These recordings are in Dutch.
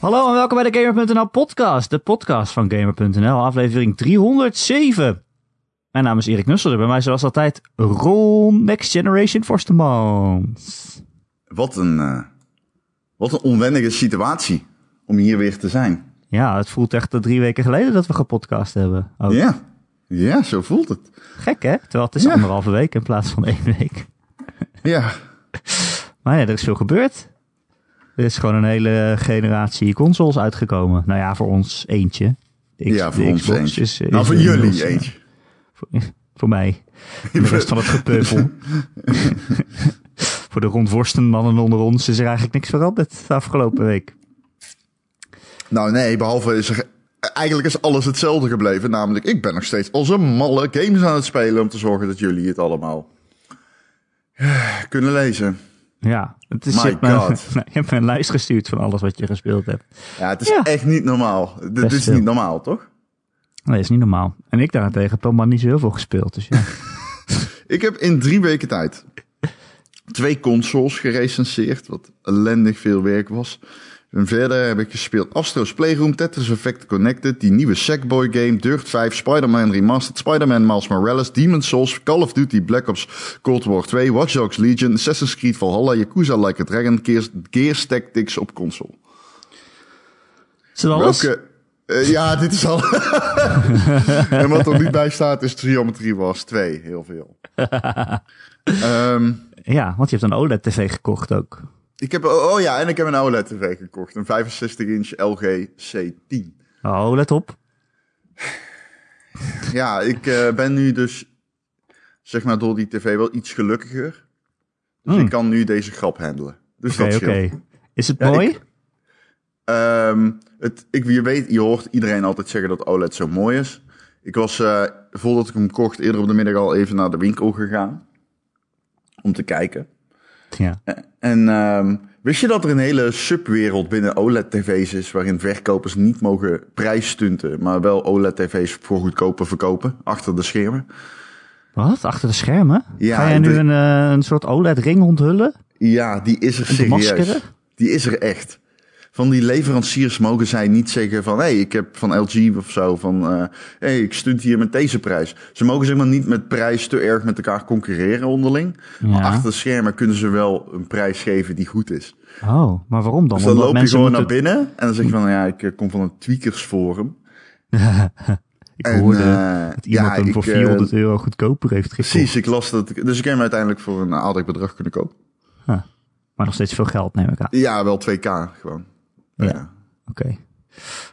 Hallo en welkom bij de Gamer.nl podcast, de podcast van Gamer.nl, aflevering 307. Mijn naam is Erik Nussel, bij mij zoals altijd Ron Next Generation Forstemans. Wat een, uh, wat een onwendige situatie om hier weer te zijn. Ja, het voelt echt drie weken geleden dat we gepodcast hebben. Ja. ja, zo voelt het. Gek hè? Terwijl het is ja. anderhalve week in plaats van één week. Ja. Maar ja, er is veel gebeurd. Er is gewoon een hele generatie consoles uitgekomen. Nou ja, voor ons eentje. Ja, voor ons eentje. Is, nou, voor jullie eentje. Voor, voor mij. de rest van het gepeupel. voor de rondworstenmannen onder ons is er eigenlijk niks veranderd de afgelopen week. Nou nee, behalve is er... Eigenlijk is alles hetzelfde gebleven. Namelijk, ik ben nog steeds als een malle games aan het spelen... om te zorgen dat jullie het allemaal kunnen lezen. Ja, het is, je, hebt me, je hebt me een lijst gestuurd van alles wat je gespeeld hebt. Ja, het is echt niet normaal. Dit is niet normaal, toch? Nee, is niet normaal. En ik daarentegen heb helemaal niet zo heel veel gespeeld, dus ja. ik heb in drie weken tijd twee consoles gerecenseerd, wat ellendig veel werk was. En verder heb ik gespeeld Astro's Playroom, Tetris Effect Connected, die nieuwe Sackboy game, Dirt 5, Spider-Man Remastered, Spider-Man Miles Morales, Demon's Souls, Call of Duty Black Ops Cold War 2, Watch Dogs Legion, Assassin's Creed Valhalla, Yakuza Like a Dragon, Gears, Gears Tactics op console. Is dat alles? Welke, uh, ja, dit is al. en wat er niet bij staat is Geometry Wars 2, heel veel. um, ja, want je hebt een OLED-tv gekocht ook. Ik heb, oh ja, en ik heb een OLED-tv gekocht. Een 65-inch LG C10. Oh, let op. Ja, ik uh, ben nu dus, zeg maar, door die tv wel iets gelukkiger. Dus hmm. ik kan nu deze grap handelen. Dus okay, dat scheelt. Okay. Is het mooi? Ik, um, het, ik, je, weet, je hoort iedereen altijd zeggen dat OLED zo mooi is. Ik was, uh, voordat ik hem kocht, eerder op de middag al even naar de winkel gegaan. Om te kijken. Ja. En um, wist je dat er een hele subwereld binnen OLED-tv's is... waarin verkopers niet mogen prijsstunten... maar wel OLED-tv's voor goedkoper verkopen, achter de schermen? Wat? Achter de schermen? Ja, Ga jij nu een, uh, een soort OLED-ring onthullen? Ja, die is er serieus. Die is er echt van die leveranciers mogen zij niet zeggen van... hé, hey, ik heb van LG of zo van... hé, uh, hey, ik stunt hier met deze prijs. Ze mogen zeg maar niet met prijs te erg met elkaar concurreren onderling. Maar achter de schermen kunnen ze wel een prijs geven die goed is. Oh, maar waarom dan? Dus dan loop je gewoon naar binnen en dan zeg je van... ja, ik eh, kom van een tweakersforum. ik hoorde uh, dat iemand ja, hem voor 400 euro goedkoper heeft gekocht. Precies, ik las dat. Dus ik heb hem uiteindelijk voor een aardig bedrag kunnen kopen. Huh. Maar nog steeds veel geld, neem ik aan. Ja, wel 2k gewoon. Ja. Oké. Okay.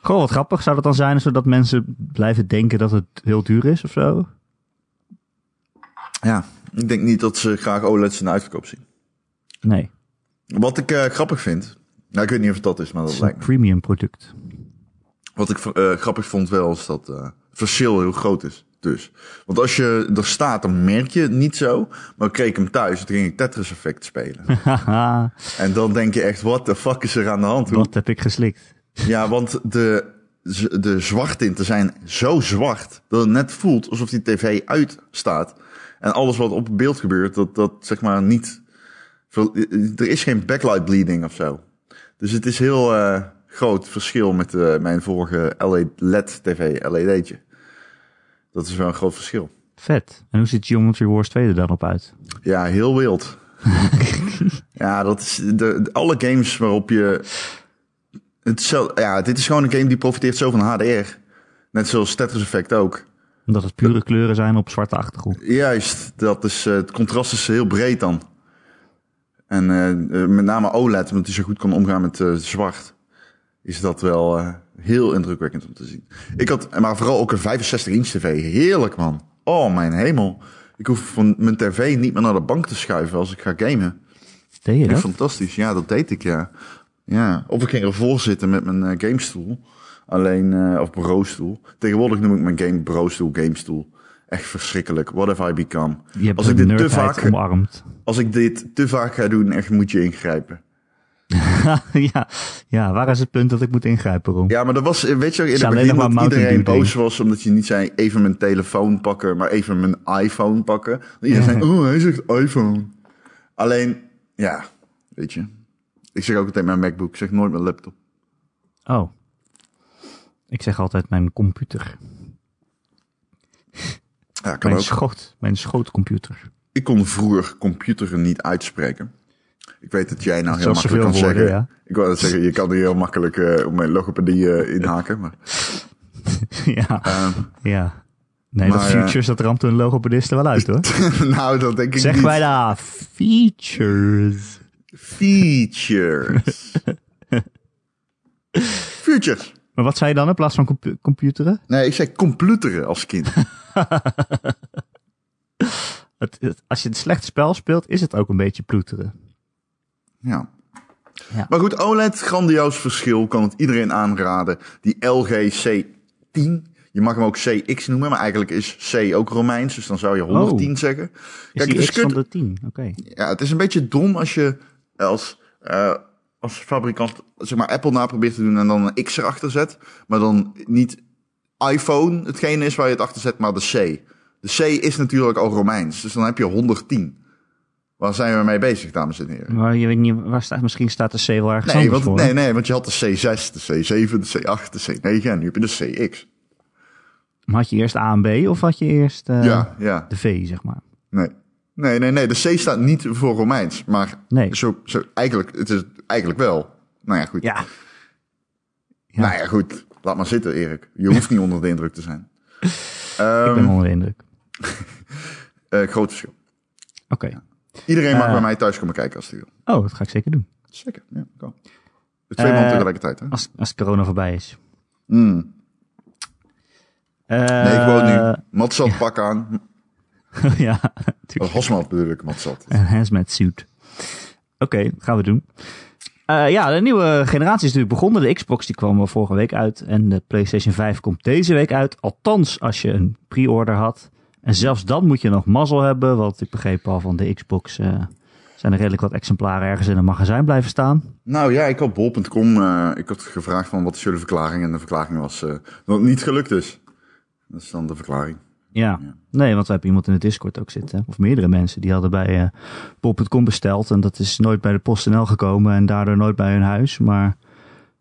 Gewoon wat grappig. Zou dat dan zijn zodat mensen blijven denken dat het heel duur is of zo? Ja, ik denk niet dat ze graag OLED's in de uitverkoop zien. Nee. Wat ik uh, grappig vind. Nou, ik weet niet of het dat is, maar dat het lijkt een premium product. Wat ik uh, grappig vond wel, is dat uh, het verschil heel groot is. Dus. Want als je er staat, dan merk je het niet zo. Maar kreeg ik hem thuis, toen ging ik Tetris Effect spelen. en dan denk je echt, wat de fuck is er aan de hand? Wat heb ik geslikt? Ja, want de, de zwarttinten zijn zo zwart... dat het net voelt alsof die tv uitstaat. En alles wat op beeld gebeurt, dat, dat zeg maar niet... Er is geen backlight bleeding of zo. Dus het is heel uh, groot verschil met uh, mijn vorige LED-TV, LED'tje. Dat is wel een groot verschil. Vet. En hoe ziet Geometry Wars 2 er dan op uit? Ja, heel wild. ja, dat is de, alle games waarop je. Het zo, ja, dit is gewoon een game die profiteert zo van HDR. Net zoals Tetris Effect ook. Omdat het pure kleuren zijn op zwarte achtergrond. Juist, dat is, uh, het contrast is heel breed dan. En uh, met name OLED, omdat hij zo goed kan omgaan met uh, zwart, is dat wel heel indrukwekkend om te zien. Ik had, maar vooral ook een 65 inch tv. Heerlijk man. Oh mijn hemel. Ik hoef van mijn tv niet meer naar de bank te schuiven als ik ga gamen. Deed je dat? Fantastisch. Ja, dat deed ik ja. Ja. Of ik ging ervoor zitten met mijn uh, gamestoel. Alleen, uh, of bureaustoel. Tegenwoordig noem ik mijn game bureaustoel, gamestoel. Echt verschrikkelijk. What have I become? Je hebt als ik dit te vaak omarmd. Als ik dit te vaak ga doen, echt moet je ingrijpen. ja, ja, waar is het punt dat ik moet ingrijpen, Ron? Ja, maar dat was, weet je, in het begin dat iedereen boos was omdat je niet zei even mijn telefoon pakken, maar even mijn iPhone pakken. Iedereen zei, oh, hij zegt iPhone. Alleen, ja, weet je. Ik zeg ook altijd mijn MacBook, ik zeg nooit mijn laptop. Oh. Ik zeg altijd mijn computer. Ja, kan Mijn ook. schoot. Mijn schootcomputer. Ik kon vroeger computeren niet uitspreken. Ik weet dat jij nou heel makkelijk kan woorden, zeggen. Ik wou dat zeggen, je kan er heel makkelijk eh, op mijn logopedie eh, inhaken. Maar, ja. ehm, ja. Nee, Maar, dat eh, Futures, dat ramt een logopedisten wel uit hoor. nou, dat denk ik Zeg niet. wij daar. Features. Features. Futures. Maar wat zei je dan in plaats van compu- computeren? Nee, ik zei computeren als kind. Het, het- als je een slecht spel speelt, is het ook een beetje ploeteren. Ja. Ja. Maar goed, OLED, grandioos verschil. Kan het iedereen aanraden. Die LG C10. Je mag hem ook CX noemen, maar eigenlijk is C ook Romeins. Dus dan zou je 110 zeggen. Is Kijk, die het is X van kut- de 10? Oké. Ja, het is een beetje dom als je als, eh, als fabrikant zeg maar, Apple na probeert te doen en dan een X erachter zet. Maar dan niet iPhone hetgene is waar je het achter zet, maar de C. De C is natuurlijk al Romeins, dus dan heb je 110. Waar zijn we mee bezig, dames en heren? Maar je weet niet, waar staat, misschien staat de C wel ergens Nee, want, voor. nee, nee, want je had de C6, de C7, de C8, de C9 en nu heb je de CX. Maar had je eerst A en B of had je eerst eh, ja, ja. de V, zeg maar? Nee. Nee, nee, nee. De C staat niet voor Romeins. Maar Nee. zo, zo, eigenlijk, het is eigenlijk wel. Nou ja, goed. Ja. Ja. Nou ja, goed. Laat maar zitten, Erik. Je hoeft niet onder de indruk te zijn. Ik Ehm ben onder de indruk. eh, groot verschil. Oké. Iedereen mag Eh. bij mij thuis komen kijken als hij wil. Oh, dat ga ik zeker doen. Zeker, ja, kan. De twee man Eh, tegelijkertijd, hè? Als, als corona voorbij is. Mm. Eh, Nee, gewoon nu. Matzat pak aan. ja, natuurlijk. Hosmat bedoel ik, Matzat. Een hazmat suit. Oké, gaan we doen. Ja, de nieuwe generatie is natuurlijk begonnen. De Xbox die kwam vorige week uit. En de PlayStation 5 komt deze week uit. Althans, als je een pre-order had. En zelfs dan moet je nog mazzel hebben. Want ik begreep al van de Xbox eh, zijn er redelijk wat exemplaren ergens in een magazijn blijven staan. Nou ja, ik had bol.com, eh, ik had gevraagd van wat is jullie verklaring? En de verklaring was eh, dat het niet gelukt is. Dat is dan de verklaring. Ja. Ja. nee, want we hebben iemand in de Discord ook zitten. Of meerdere mensen die hadden bij bol.com besteld. En dat is nooit bij de PostNL gekomen. En daardoor nooit bij hun huis. Maar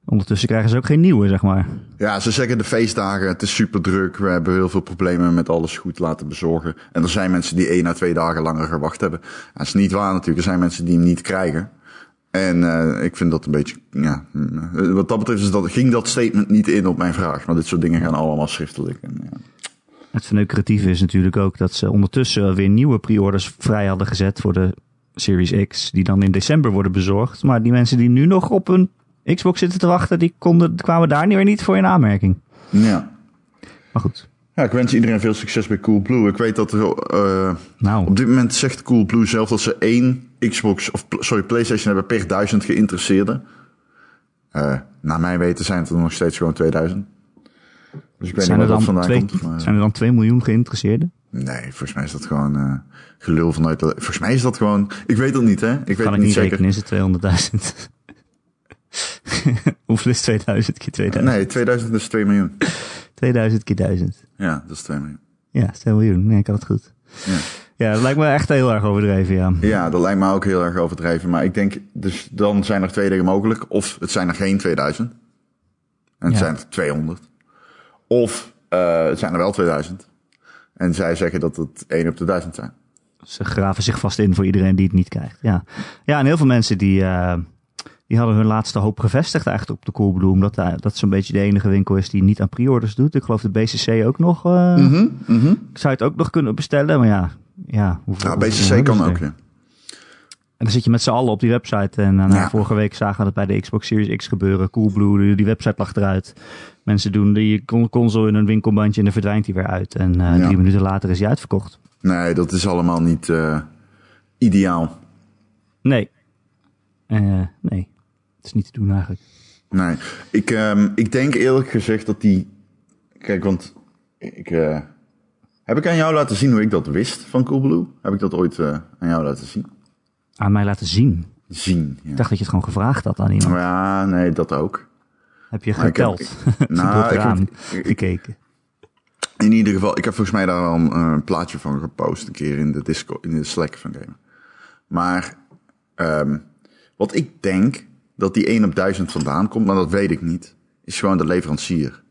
ondertussen krijgen ze ook geen nieuwe, zeg maar. Ja, ze zeggen de feestdagen, het is super druk. We hebben heel veel problemen met alles goed laten bezorgen. En er zijn mensen die één à twee dagen langer gewacht hebben. Dat is niet waar natuurlijk. Er zijn mensen die hem niet krijgen. En eh, ik vind dat een beetje, ja, mm, wat dat betreft is dat, ging dat statement niet in op mijn vraag. Maar dit soort dingen gaan allemaal schriftelijk. En, ja. Het verneukeratieve is natuurlijk ook dat ze ondertussen weer nieuwe pre-orders vrij hadden gezet voor de Series X. Die dan in december worden bezorgd. Maar die mensen die nu nog op hun Xbox zitten te wachten, die konden, kwamen daar weer niet voor in aanmerking. ja. Maar goed. Ja, ik wens iedereen veel succes bij Coolblue. Ik weet dat er, eh, Nou, op dit moment zegt Coolblue zelf dat ze één Xbox, of sorry, PlayStation hebben per duizend geïnteresseerden. Eh naar mijn weten zijn het er nog steeds gewoon 2000. Dus ik weet zijn niet er, waar dat dan vandaan twee, komt. Maar, zijn er dan 2 miljoen geïnteresseerden? nee, volgens mij is dat gewoon eh, gelul vanuit de... Volgens mij is dat gewoon... Ik weet het niet, hè? Ik weet Kan het ik niet niet zeker. rekenen, is het 200.000. Hoeveel is 2000 keer 2000? Nee, 2000 is 2 miljoen. 2000 keer 1000. Ja, dat is 2 miljoen. Ja, is 2 miljoen. Nee, ik had het goed. Ja. Ja, dat lijkt me echt heel erg overdreven, ja. ja, dat lijkt me ook heel erg overdreven. Maar ik denk, dus dan zijn er twee dingen mogelijk. Of het zijn er geen 2000. En het Ja. zijn er 200. Of eh, het zijn er wel 2000. En zij zeggen dat het 1 op de 1000 zijn. Ze graven zich vast in voor iedereen die het niet krijgt. Ja, ja en heel veel mensen die, eh, die hadden hun laatste hoop gevestigd eigenlijk op de Coolblue. Omdat eh, dat zo'n beetje de enige winkel is die niet aan pre-orders doet. Ik geloof de BCC ook nog. Mhm, mhm. Ik zou het ook nog kunnen bestellen, maar ja. ja hoeveel, Ja, hoeveel BCC kan ook, ja. En dan zit je met z'n allen op die website. En eh, nou, Ja. vorige week zagen we dat bij de Xbox Series X gebeuren. Coolblue, die, website lag eruit. Mensen doen die con- console in een winkelbandje en dan verdwijnt die weer uit. En Ja. drie minuten later is die uitverkocht. Nee, dat is allemaal niet ideaal. Nee. Nee. Is niet te doen eigenlijk. Nee, ik, ehm, ik denk eerlijk gezegd dat die... Kijk, want ik... eh, heb ik aan jou laten zien hoe ik dat wist van Coolblue? Heb ik dat ooit eh, aan jou laten zien? Aan mij laten zien. Zien, ja. Ik dacht dat je het gewoon gevraagd had aan iemand. Ja, nee, dat ook. Heb je Maar ik heb- geteld? Nou, Door het ik heb- ik- gekeken. In ieder geval, ik heb volgens mij daar al een, plaatje van gepost een keer in de Discord, in de Slack van Gamer. Maar ehm, wat ik denk dat die 1 op 1000 vandaan komt, maar dat weet ik niet, is gewoon de leverancier.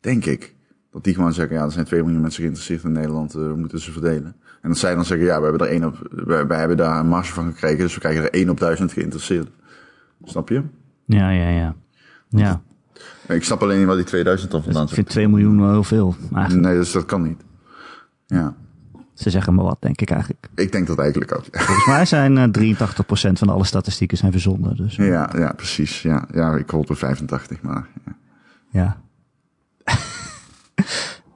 Denk ik. Dat die gewoon zeggen, ja, er zijn 2 miljoen mensen geïnteresseerd in Nederland, uh, we moeten ze verdelen. En dat zij dan zeggen, ja, we hebben er één op, wij, wij hebben daar een marge van gekregen, dus we krijgen er één op duizend geïnteresseerd. Snap je? Ja, ja, ja. Ja. Ik snap alleen niet waar die 2000 dan vandaan Ik vind 2 miljoen wel heel veel. Eigenlijk. Nee, dus dat kan niet. Ja. Ze zeggen maar wat, denk ik eigenlijk. Ik denk dat eigenlijk ook. Ja. Volgens mij zijn uh, 83% van alle statistieken zijn verzonden. Dus, uh. Ja, ja, precies. Ja, ja ik hoop er 85, maar... Ja.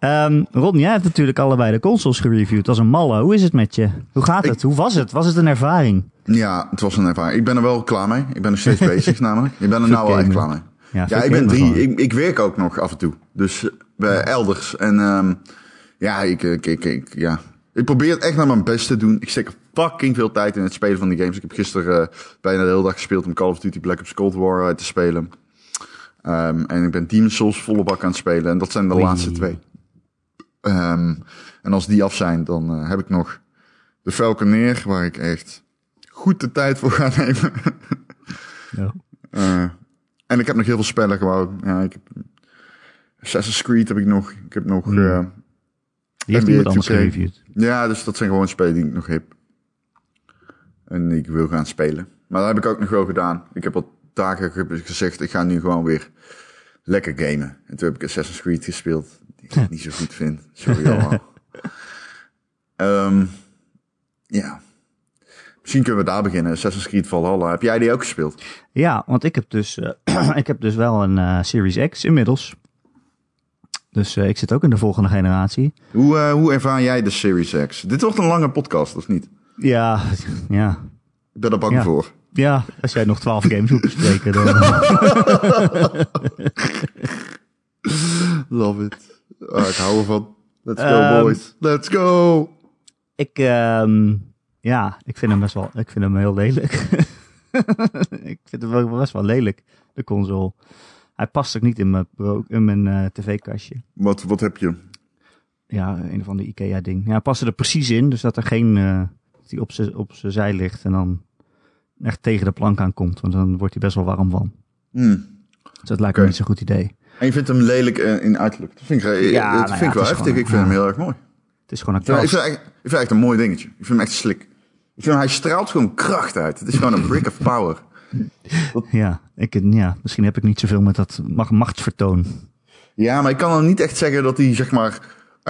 ja. um, Ron, jij hebt natuurlijk allebei de consoles gereviewd als een malle. Hoe is het met je? Hoe gaat het? Ik... Hoe was het? Was het een ervaring? Ja, het was een ervaring. Ik ben er wel klaar mee. Ik ben er steeds bezig namelijk. Ik ben er nou wel echt klaar mee. Ja, ja ik ben drie. Ik, ik, werk ook nog af en toe. Dus bij elders. En um, ja, ik, ik, ik, ik, ja, ik probeer het echt naar mijn best te doen. Ik steek fucking veel tijd in het spelen van die games. Ik heb gisteren uh, bijna de hele dag gespeeld om Call of Duty Black Ops Cold War uh, te spelen. Um, en ik ben Demon's Souls volle bak aan het spelen. En dat zijn de Oei. laatste twee. Um, en als die af zijn, dan uh, heb ik nog de Falconeer, waar ik echt goed de tijd voor ga nemen. ja. en ik heb nog heel veel spellen gewoon. Ja, ik heb Assassin's Creed heb ik nog. Ik heb nog... Mm. Die heeft iemand anders gereviewd. Ja, dus dat zijn gewoon spelen die ik nog heb. En ik wil gaan spelen. Maar dat heb ik ook nog wel gedaan. Ik heb al dagen gezegd, ik ga nu gewoon weer lekker gamen. En toen heb ik Assassin's Creed gespeeld. Die ik niet zo goed vind. Sorry allemaal. um, ja. Misschien kunnen we daar beginnen. Assassin's Creed Valhalla. Heb jij die ook gespeeld? Ja, want ik heb dus, uh, ik heb dus wel een uh, Series X inmiddels. Dus uh, ik zit ook in de volgende generatie. Hoe, uh, hoe ervaar jij de Series X? Dit wordt een lange podcast, of niet? Ja, ja. Ik ben er bang ja. voor. Ja, als jij nog twaalf games moet bespreken, dan... Love it. Oh, ik hou ervan. Let's go, um, boys. Let's go! Ik, um, ja, ik vind hem best wel, ik vind hem heel lelijk. ik vind hem best wel lelijk, de console. Hij past ook niet in mijn, in mijn uh, tv-kastje. Wat, wat heb je? Ja, een van de IKEA-ding. Ja, hij past er precies in, dus dat er geen... Uh, die op zijn op zij ligt en dan echt tegen de plank aankomt. Want dan wordt hij best wel warm van. Mm. Dus dat lijkt okay. me niet zo'n goed idee. En je vindt hem lelijk uh, in uiterlijk. Dat vind ik, ja, dat nou vind ja, ik wel heftig. Gewoon, ik vind ja. hem heel erg mooi. Het is gewoon een ik vind, ik, vind echt, ik vind echt een mooi dingetje. Ik vind hem echt slik. Ik vind hij straalt gewoon kracht uit. Het is gewoon een brick of power. Ja, ik, ja, misschien heb ik niet zoveel met dat machtsvertoon. Ja, maar ik kan dan niet echt zeggen dat hij, zeg maar,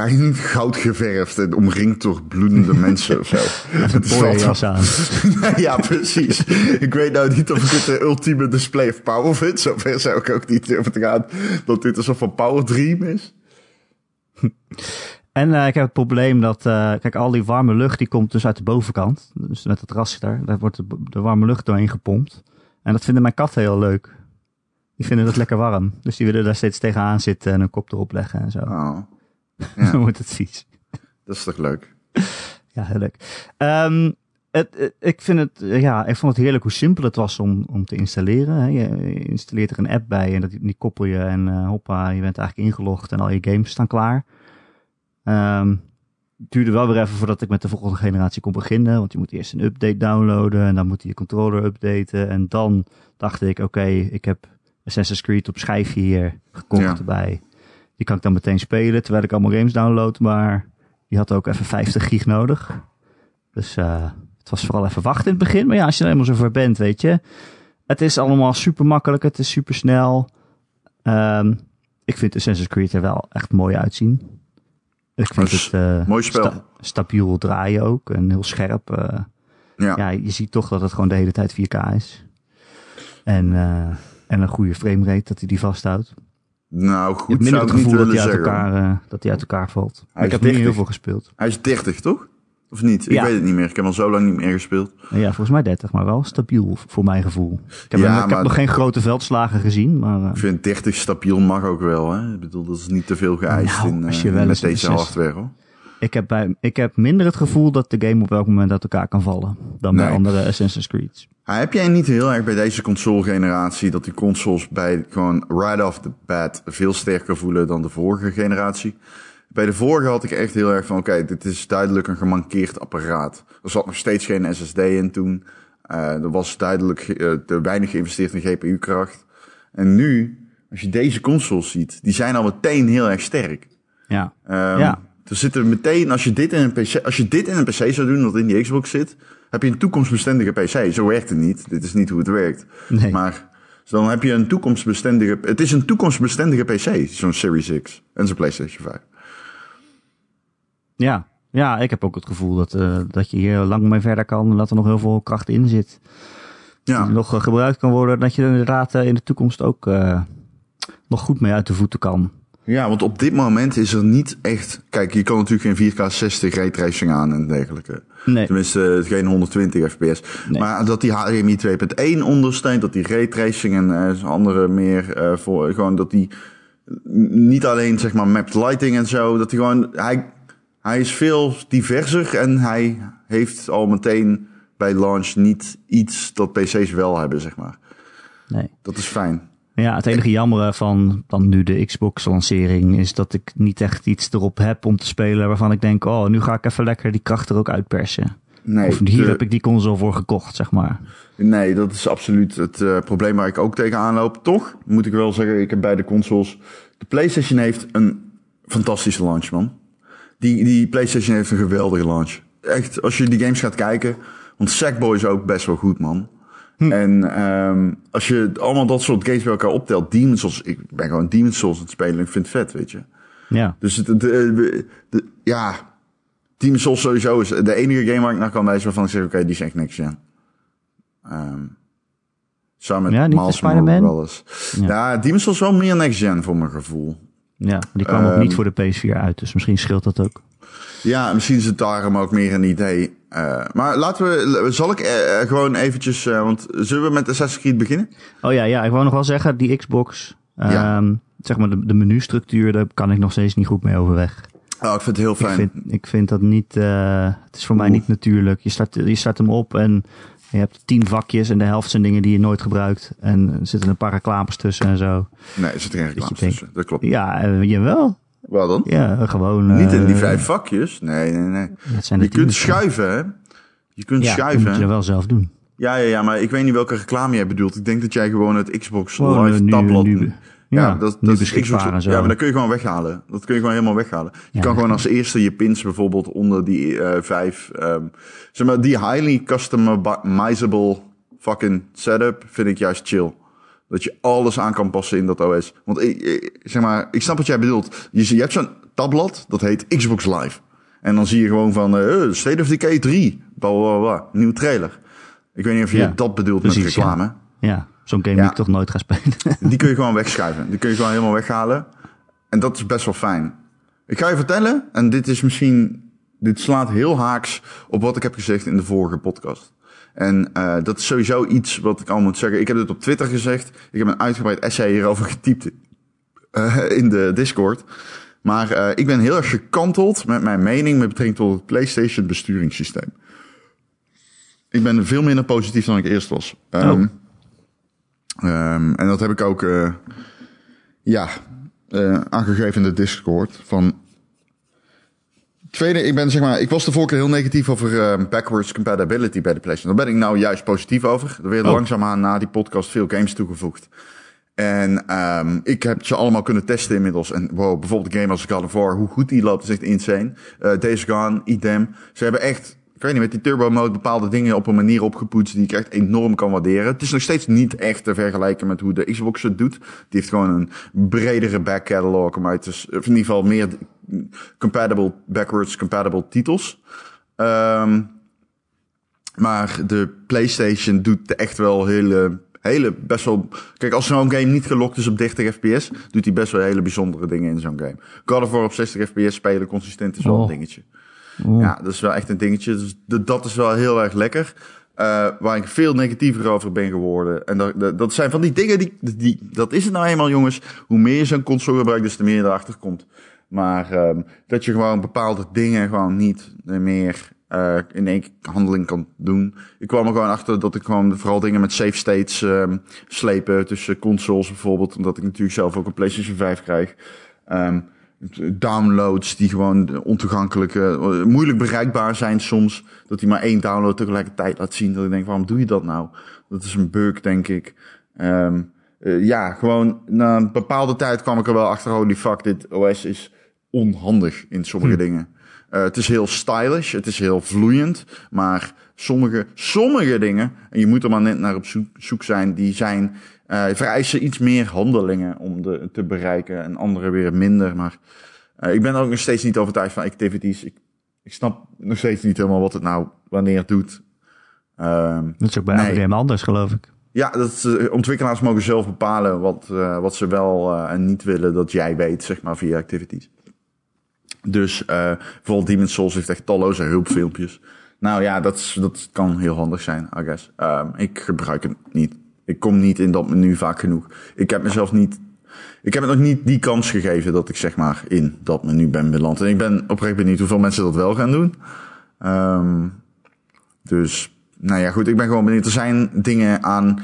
niet goud geverfd en omringd door bloedende mensen of zo. Het is wel aan. ja, precies. ik weet nou niet of het de ultieme display of power vind. Zover zou ik ook niet durven te gaan dat dit een soort van power dream is. En uh, ik heb het probleem dat, uh, kijk, al die warme lucht die komt dus uit de bovenkant. Dus met het ras daar, daar wordt de, de warme lucht doorheen gepompt. En dat vinden mijn katten heel leuk. Die vinden het lekker warm. Dus die willen daar steeds tegenaan zitten en een kop erop leggen en zo. Oh. Ja. Dan wordt het vies. Dat is toch leuk? Ja, heel leuk. Um, het, het, ik, vind het, ja, ik vond het heerlijk hoe simpel het was om, om te installeren. Je installeert er een app bij en dat, die koppel je en uh, hoppa, je bent eigenlijk ingelogd en al je games staan klaar. Um, duurde wel weer even voordat ik met de volgende generatie kon beginnen. Want je moet eerst een update downloaden en dan moet je je controller updaten. En dan dacht ik, oké, okay, ik heb Assassin's Creed op schijfje hier gekocht ja. erbij. Die kan ik dan meteen spelen terwijl ik allemaal games download. Maar die had ook even 50 gig nodig. Dus uh, het was vooral even wachten in het begin. Maar ja, als je er helemaal zo voor bent, weet je. Het is allemaal super makkelijk. Het is super snel. Um, ik vind Assassin's Creed er wel echt mooi uitzien. Ik vind Dus, het uh, mooi spel. sta stabiel draaien ook en heel scherp. Uh, ja. ja, je ziet toch dat het gewoon de hele tijd 4K is. En, uh, en een goede framerate dat hij die vasthoudt. Nou, goed je hebt minder zou het gevoel dat hij, uit zeggen. elkaar, dat hij uit elkaar valt. Hij ik heb er niet 30. heel veel gespeeld. Hij is 30, toch? Of niet? Ik Ja. weet het niet meer. Ik heb al zo lang niet meer gespeeld. Ja, volgens mij 30, maar wel stabiel voor mijn gevoel. Ik heb, Ja, ik heb nog geen grote veldslagen gezien, maar uh, Ik vind 30 stabiel mag ook wel. Hè? Ik bedoel, dat is niet te veel geëist Nou, in, als eh, je wel met deze hardware. Hoor. ik, heb bij, ik heb minder het gevoel dat de game op welk moment uit elkaar kan vallen dan bij andere Assassin's Creed. Ah, heb jij niet heel erg bij deze console-generatie dat die consoles bij gewoon right off the bat veel sterker voelen dan de vorige generatie? Bij de vorige had ik echt heel erg van, oké, dit is duidelijk een gemankeerd apparaat. Er zat nog steeds geen SSD in toen. Eh, er was duidelijk eh, te weinig geïnvesteerd in GPU-kracht. En nu als je deze consoles ziet, die zijn al meteen heel erg sterk. Ja. Ehm, Ja. Er zitten meteen, als je, dit in een PC, als je dit in een PC zou doen, wat in die Xbox zit, heb je een toekomstbestendige PC. Zo werkt het niet. Dit is niet hoe het werkt. Nee. Maar dan heb je een toekomstbestendige. Het is een toekomstbestendige PC, zo'n Series X en zo'n PlayStation 5. Ja. ja, ik heb ook het gevoel dat, eh, dat je hier lang mee verder kan. En dat er nog heel veel kracht in zit. Ja, Die nog eh, gebruikt kan worden. Dat je er inderdaad eh, in de toekomst ook nog goed mee uit de voeten kan. ja, want op dit moment is er niet echt. Kijk, je kan natuurlijk geen 4K 60 raytracing aan en dergelijke. Nee. Tenminste, geen 120 fps. Nee. Maar dat die HDMI 2.1 ondersteunt, dat die raytracing en eh, andere meer voor gewoon dat die niet alleen zeg maar mapped lighting en zo, dat hij gewoon hij hij is veel diverser en hij heeft al meteen bij launch niet iets dat PC's wel hebben, zeg maar. nee. Dat is fijn. Ja, het enige jammere van dan nu de Xbox-lancering is dat ik niet echt iets erop heb om te spelen waarvan ik denk, oh, nu ga ik even lekker die kracht er ook uitpersen. Nee, of hier de- heb ik die console voor gekocht, zeg maar. Nee, dat is absoluut het eh, probleem waar ik ook tegenaan loop. Toch moet ik wel zeggen, ik heb beide consoles. De PlayStation heeft een fantastische launch, man. Die, die PlayStation heeft een geweldige launch. Echt, als je die games gaat kijken. Want Sackboy is ook best wel goed, man. En ehm, als je allemaal dat soort games bij elkaar optelt. Demon's Souls, ik ben gewoon Demon's Souls aan het spelen. Ik vind het vet, weet je. Ja, Dus het, de, de, de- ja, Demon's Souls sowieso is de enige game waar ik naar kan wijzen waarvan ik zeg, oké, die is echt niks, ja. Ehm samen met Ja, Miles Spider-Man? Morales. Ja. Ja. Demon's Souls wel meer next gen voor mijn gevoel. Ja die kwam ook Ehm, niet voor de PS4 uit, dus misschien scheelt dat ook. Ja, misschien is het daarom ook meer een idee. Eh, maar laten we, zal ik eh, eh, gewoon eventjes, want zullen we met Assassin's Creed beginnen? Oh ja, ja, ik wou nog wel zeggen, die Xbox, Ja. ehm, zeg maar de, de menustructuur, daar kan ik nog steeds niet goed mee overweg. Oh, ik vind het heel Ik fijn. vind, ik vind dat niet, het is voor mij niet natuurlijk. Je start, je start hem op en je hebt tien vakjes en de helft zijn dingen die je nooit gebruikt. En er zitten een paar reclames tussen en zo. Nee, er zit geen reclames Dat tussen. Dat klopt. Ja, eh, jawel. Wel dan? Ja, gewoon. Niet in die eh, vijf vakjes. Nee, nee, nee. Het zijn de Je kunt schuiven, hè? Je kunt Ja, dat schuiven. moet je wel zelf doen. Ja, ja, ja, maar ik weet niet welke reclame jij bedoelt. Ik denk dat jij gewoon het Xbox Live eh, nu- tabblad... nu- ja, dat, dat is en zo. Ja, maar dat kun je gewoon weghalen. Dat kun je gewoon helemaal weghalen. Je Ja, kan gewoon als eerste je pins bijvoorbeeld onder die eh, vijf... ehm, zeg maar, die highly customizable fucking setup vind ik juist chill. Dat je alles aan kan passen in dat OS. Want ik, ik- zeg maar, ik snap wat jij bedoelt. Je, je hebt zo'n tabblad, dat heet Xbox Live. En dan zie je gewoon van eh, State of Decay 3. Bla, bla, bla. Nieuwe trailer. Ik weet niet of je Ja, dat bedoelt met reclame. Ja, zo'n game Ja. die ik toch nooit ga spelen. Die kun je gewoon wegschuiven. Die kun je gewoon helemaal weghalen. En dat is best wel fijn. Ik ga je vertellen, en dit is misschien... Dit slaat heel haaks op wat ik heb gezegd in de vorige podcast. En eh, dat is sowieso iets wat ik al moet zeggen. Ik heb het op Twitter gezegd. Ik heb een uitgebreid essay hierover getypt eh, in de Discord. Maar eh, ik ben heel erg gekanteld met mijn mening met betrekking tot het PlayStation besturingssysteem. Ik ben veel minder positief dan ik eerst was. Ehm, ehm, en dat heb ik ook eh, ja, eh, aangegeven in de Discord. Van Tweede, ik ben zeg maar, ik was de vorige keer heel negatief over eh, backwards compatibility bij de PlayStation. Daar ben ik nou juist positief over. Er werden Oh. langzaamaan na die podcast veel games toegevoegd. En ehm, ik heb ze allemaal kunnen testen inmiddels. En wow, bijvoorbeeld een game als God of War, hoe goed die loopt, is echt insane. Eh Days Gone, idem. Ze hebben echt, ik weet niet, met die turbo mode bepaalde dingen op een manier opgepoetst die ik echt enorm kan waarderen. Het is nog steeds niet echt te vergelijken met hoe de Xbox het doet. Die heeft gewoon een bredere back catalog, maar het is in ieder geval meer compatible, backwards compatible titels. Ehm maar de PlayStation doet echt wel hele, hele best wel. Kijk, als zo'n game niet gelokt is op 30 FPS, doet hij best wel hele bijzondere dingen in zo'n game. God of War op 60 FPS spelen consistent is wel Oh. een dingetje. Ja, dat is wel echt een dingetje. Dus dat is wel heel erg lekker. Eh, waar ik veel negatiever over ben geworden. En dat, dat, zijn van die dingen die, die. Dat is het nou eenmaal, jongens. Hoe meer je zo'n console gebruikt, des te meer je erachter komt. Maar ehm, dat je gewoon bepaalde dingen gewoon niet meer eh, in één handeling kan doen. Ik kwam er gewoon achter dat ik gewoon vooral dingen met save states ehm, slepen tussen consoles bijvoorbeeld. Omdat ik natuurlijk zelf ook een PlayStation 5 krijg. Ehm, downloads die gewoon ontoegankelijk, eh, moeilijk bereikbaar zijn soms. Dat hij maar één download tegelijkertijd laat zien. Dat ik denk, waarom doe je dat nou? Dat is een bug, denk ik. Ehm, eh, ja, gewoon na een bepaalde tijd kwam ik er wel achter, holy fuck, dit OS is onhandig in sommige dingen. Eh, het is heel stylish, het is heel vloeiend, maar sommige, sommige dingen, en je moet er maar net naar op zoek, zoek zijn, die zijn, eh, vereisen iets meer handelingen om de, te bereiken en andere weer minder. Maar eh, ik ben ook nog steeds niet overtuigd van activities. Ik, ik snap nog steeds niet helemaal wat het nou wanneer het doet. Ehm, Dat is ook bij Nee. game anders, geloof ik. ja, dat, eh, ontwikkelaars mogen zelf bepalen wat, wat ze wel en niet willen dat jij weet, zeg maar, via activities. Dus bijvoorbeeld Demon's Souls heeft echt talloze hulpfilmpjes. Nou ja, dat, dat kan heel handig zijn, I guess. Ehm, ik gebruik het niet. Ik kom niet in dat menu vaak genoeg. Ik heb mezelf niet... Ik heb het nog niet die kans gegeven dat ik zeg maar in dat menu ben beland. En ik ben oprecht benieuwd hoeveel mensen dat wel gaan doen. Ehm, dus, nou ja, goed. Ik ben gewoon benieuwd. Er zijn dingen aan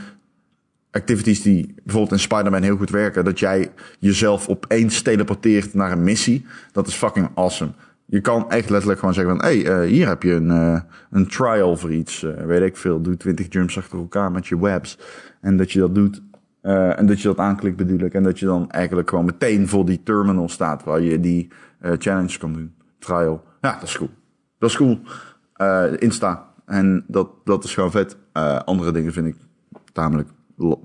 activities die bijvoorbeeld in Spider-Man heel goed werken. Dat jij jezelf opeens teleporteert naar een missie. Dat is fucking awesome. Je kan echt letterlijk gewoon zeggen van... Hé, hey, eh, hier heb je een, eh, een trial voor iets. eh, weet ik veel. Doe 20 jumps achter elkaar met je webs. En dat je dat doet. en dat je dat aanklikt bedoel ik. En dat je dan eigenlijk gewoon meteen voor die terminal staat... waar je die challenge kan doen. Trial. Ja, dat is cool. Dat is cool. Insta. En dat, dat is gewoon vet. Andere dingen vind ik tamelijk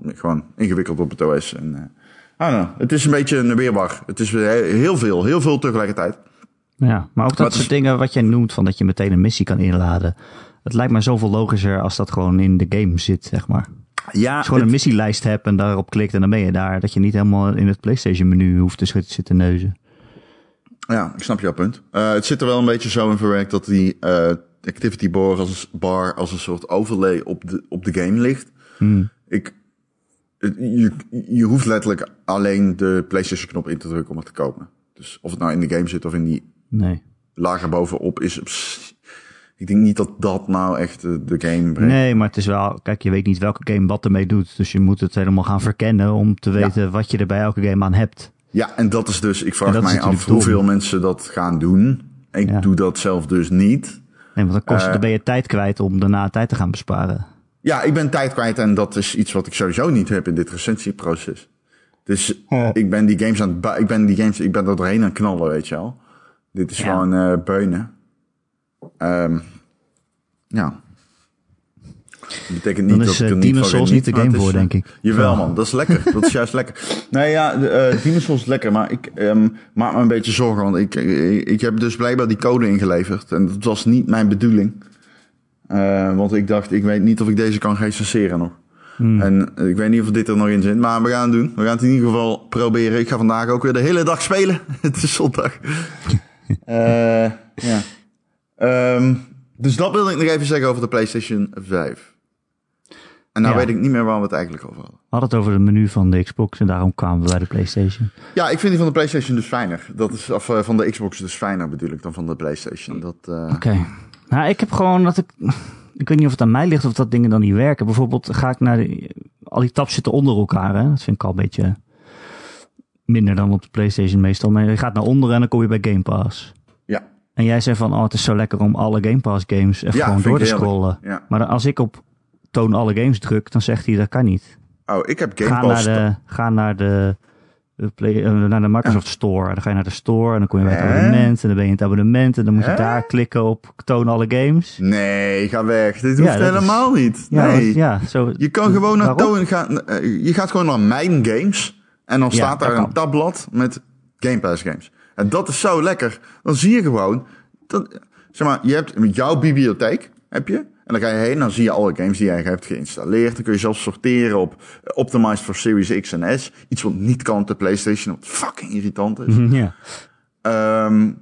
gewoon ingewikkeld op het OS. En, I don't know. Het is een beetje een weerwar. Het is he- heel veel, heel veel tegelijkertijd. Ja, maar ook dat Wat soort is- dingen wat jij noemt, van dat je meteen een missie kan inladen. Het lijkt me zoveel logischer als dat gewoon in de game zit, zeg maar. Ja, Als je gewoon een missielijst hebt en daarop klikt en dan ben je daar. Dat je niet helemaal in het PlayStation menu hoeft te zitten- neuzen. Ja, ik snap jouw punt. Eh, het zit er wel een beetje zo in verwerkt dat die eh, activity bar als, bar als een soort overlay op de, op de game ligt. Hmm. Ik, je, je hoeft letterlijk alleen de PlayStation knop in te drukken om het te kopen. Dus of het nou in de game zit of in die Nee. lager bovenop is. pss, Ik denk niet dat dat nou echt de, de game brengt. Nee, maar het is wel... Kijk, je weet niet welke game wat ermee doet. Dus je moet het helemaal gaan verkennen om te weten wat je er bij elke game aan hebt. Ja, en dat is dus, ik vraag mij af hoeveel mensen dat gaan doen. Ik Ja. doe dat zelf dus niet. Nee, want dan, kost, Eh. dan ben je tijd kwijt om daarna tijd te gaan besparen. Ja, ik ben tijd kwijt en dat is iets wat ik sowieso niet heb in dit recensieproces. Dus ik ben die games aan het, ik ben die games, ik ben er doorheen aan het knallen, weet je wel. Dit is Ja. gewoon eh beunen. Ehm, ja. Dat betekent niet Dan dat ik eh, er niet Demon's Souls niet de game is, voor, eh, denk ik. Jawel Ja. man, dat is lekker. Dat is juist lekker. Nee ja, de, eh Demon's Souls is lekker, maar ik ehm, maak me een beetje zorgen. Want ik, ik, ik heb dus blijkbaar die code ingeleverd. En dat was niet mijn bedoeling. Eh, want ik dacht, ik weet niet of ik deze kan recenseren nog. Hmm. En eh, ik weet niet of dit er nog in zit, maar we gaan het doen. We gaan het in ieder geval proberen. Ik ga vandaag ook weer de hele dag spelen. het is zondag. Eh, ja. Ehm, dus dat wilde ik nog even zeggen over de PlayStation 5. En nou Ja. weet ik niet meer waar we het eigenlijk over hadden. We hadden het over het menu van de Xbox en daarom kwamen we bij de PlayStation. Ja, ik vind die van de PlayStation dus fijner. Dat is, of eh, van de Xbox dus fijner bedoel ik dan van de PlayStation. Dat, eh, Oké. Nou, ik heb gewoon dat ik. Ik weet niet of het aan mij ligt of dat dingen dan niet werken. Bijvoorbeeld ga ik naar de. Al die tabs zitten onder elkaar. Hè? Dat vind ik al een beetje minder dan op de PlayStation meestal. Maar je gaat naar onderen en dan kom je bij Game Pass. Ja. En jij zei van, oh, het is zo lekker om alle Game Pass games even Ja, gewoon door te scrollen. Ja. Maar dan als ik op toon alle games druk, dan zegt hij dat kan niet. Oh, ik heb Game Ga naar Pass. de, ga naar de, de, play, eh, naar de Microsoft Store. Dan ga je naar de Store en dan kom je bij het Hè? abonnement. En dan ben je in het abonnement en dan moet je Hè? daar klikken op toon alle games. Nee, ga weg. Dit hoeft is- helemaal niet. Nee. ja zo, Je kan gewoon naar toon gaan. eh, Je gaat gewoon naar mijn games. En dan staat daar een tabblad met Game Pass games. En dat is zo lekker. Dan zie je gewoon. Dat, zeg maar, je hebt jouw bibliotheek. Heb je. En dan ga je heen. Dan zie je alle games die jij hebt geïnstalleerd. Dan kun je zelfs sorteren op Optimized for Series X en S. Iets wat niet kan op de PlayStation. Wat fucking irritant is. ja. Ehm,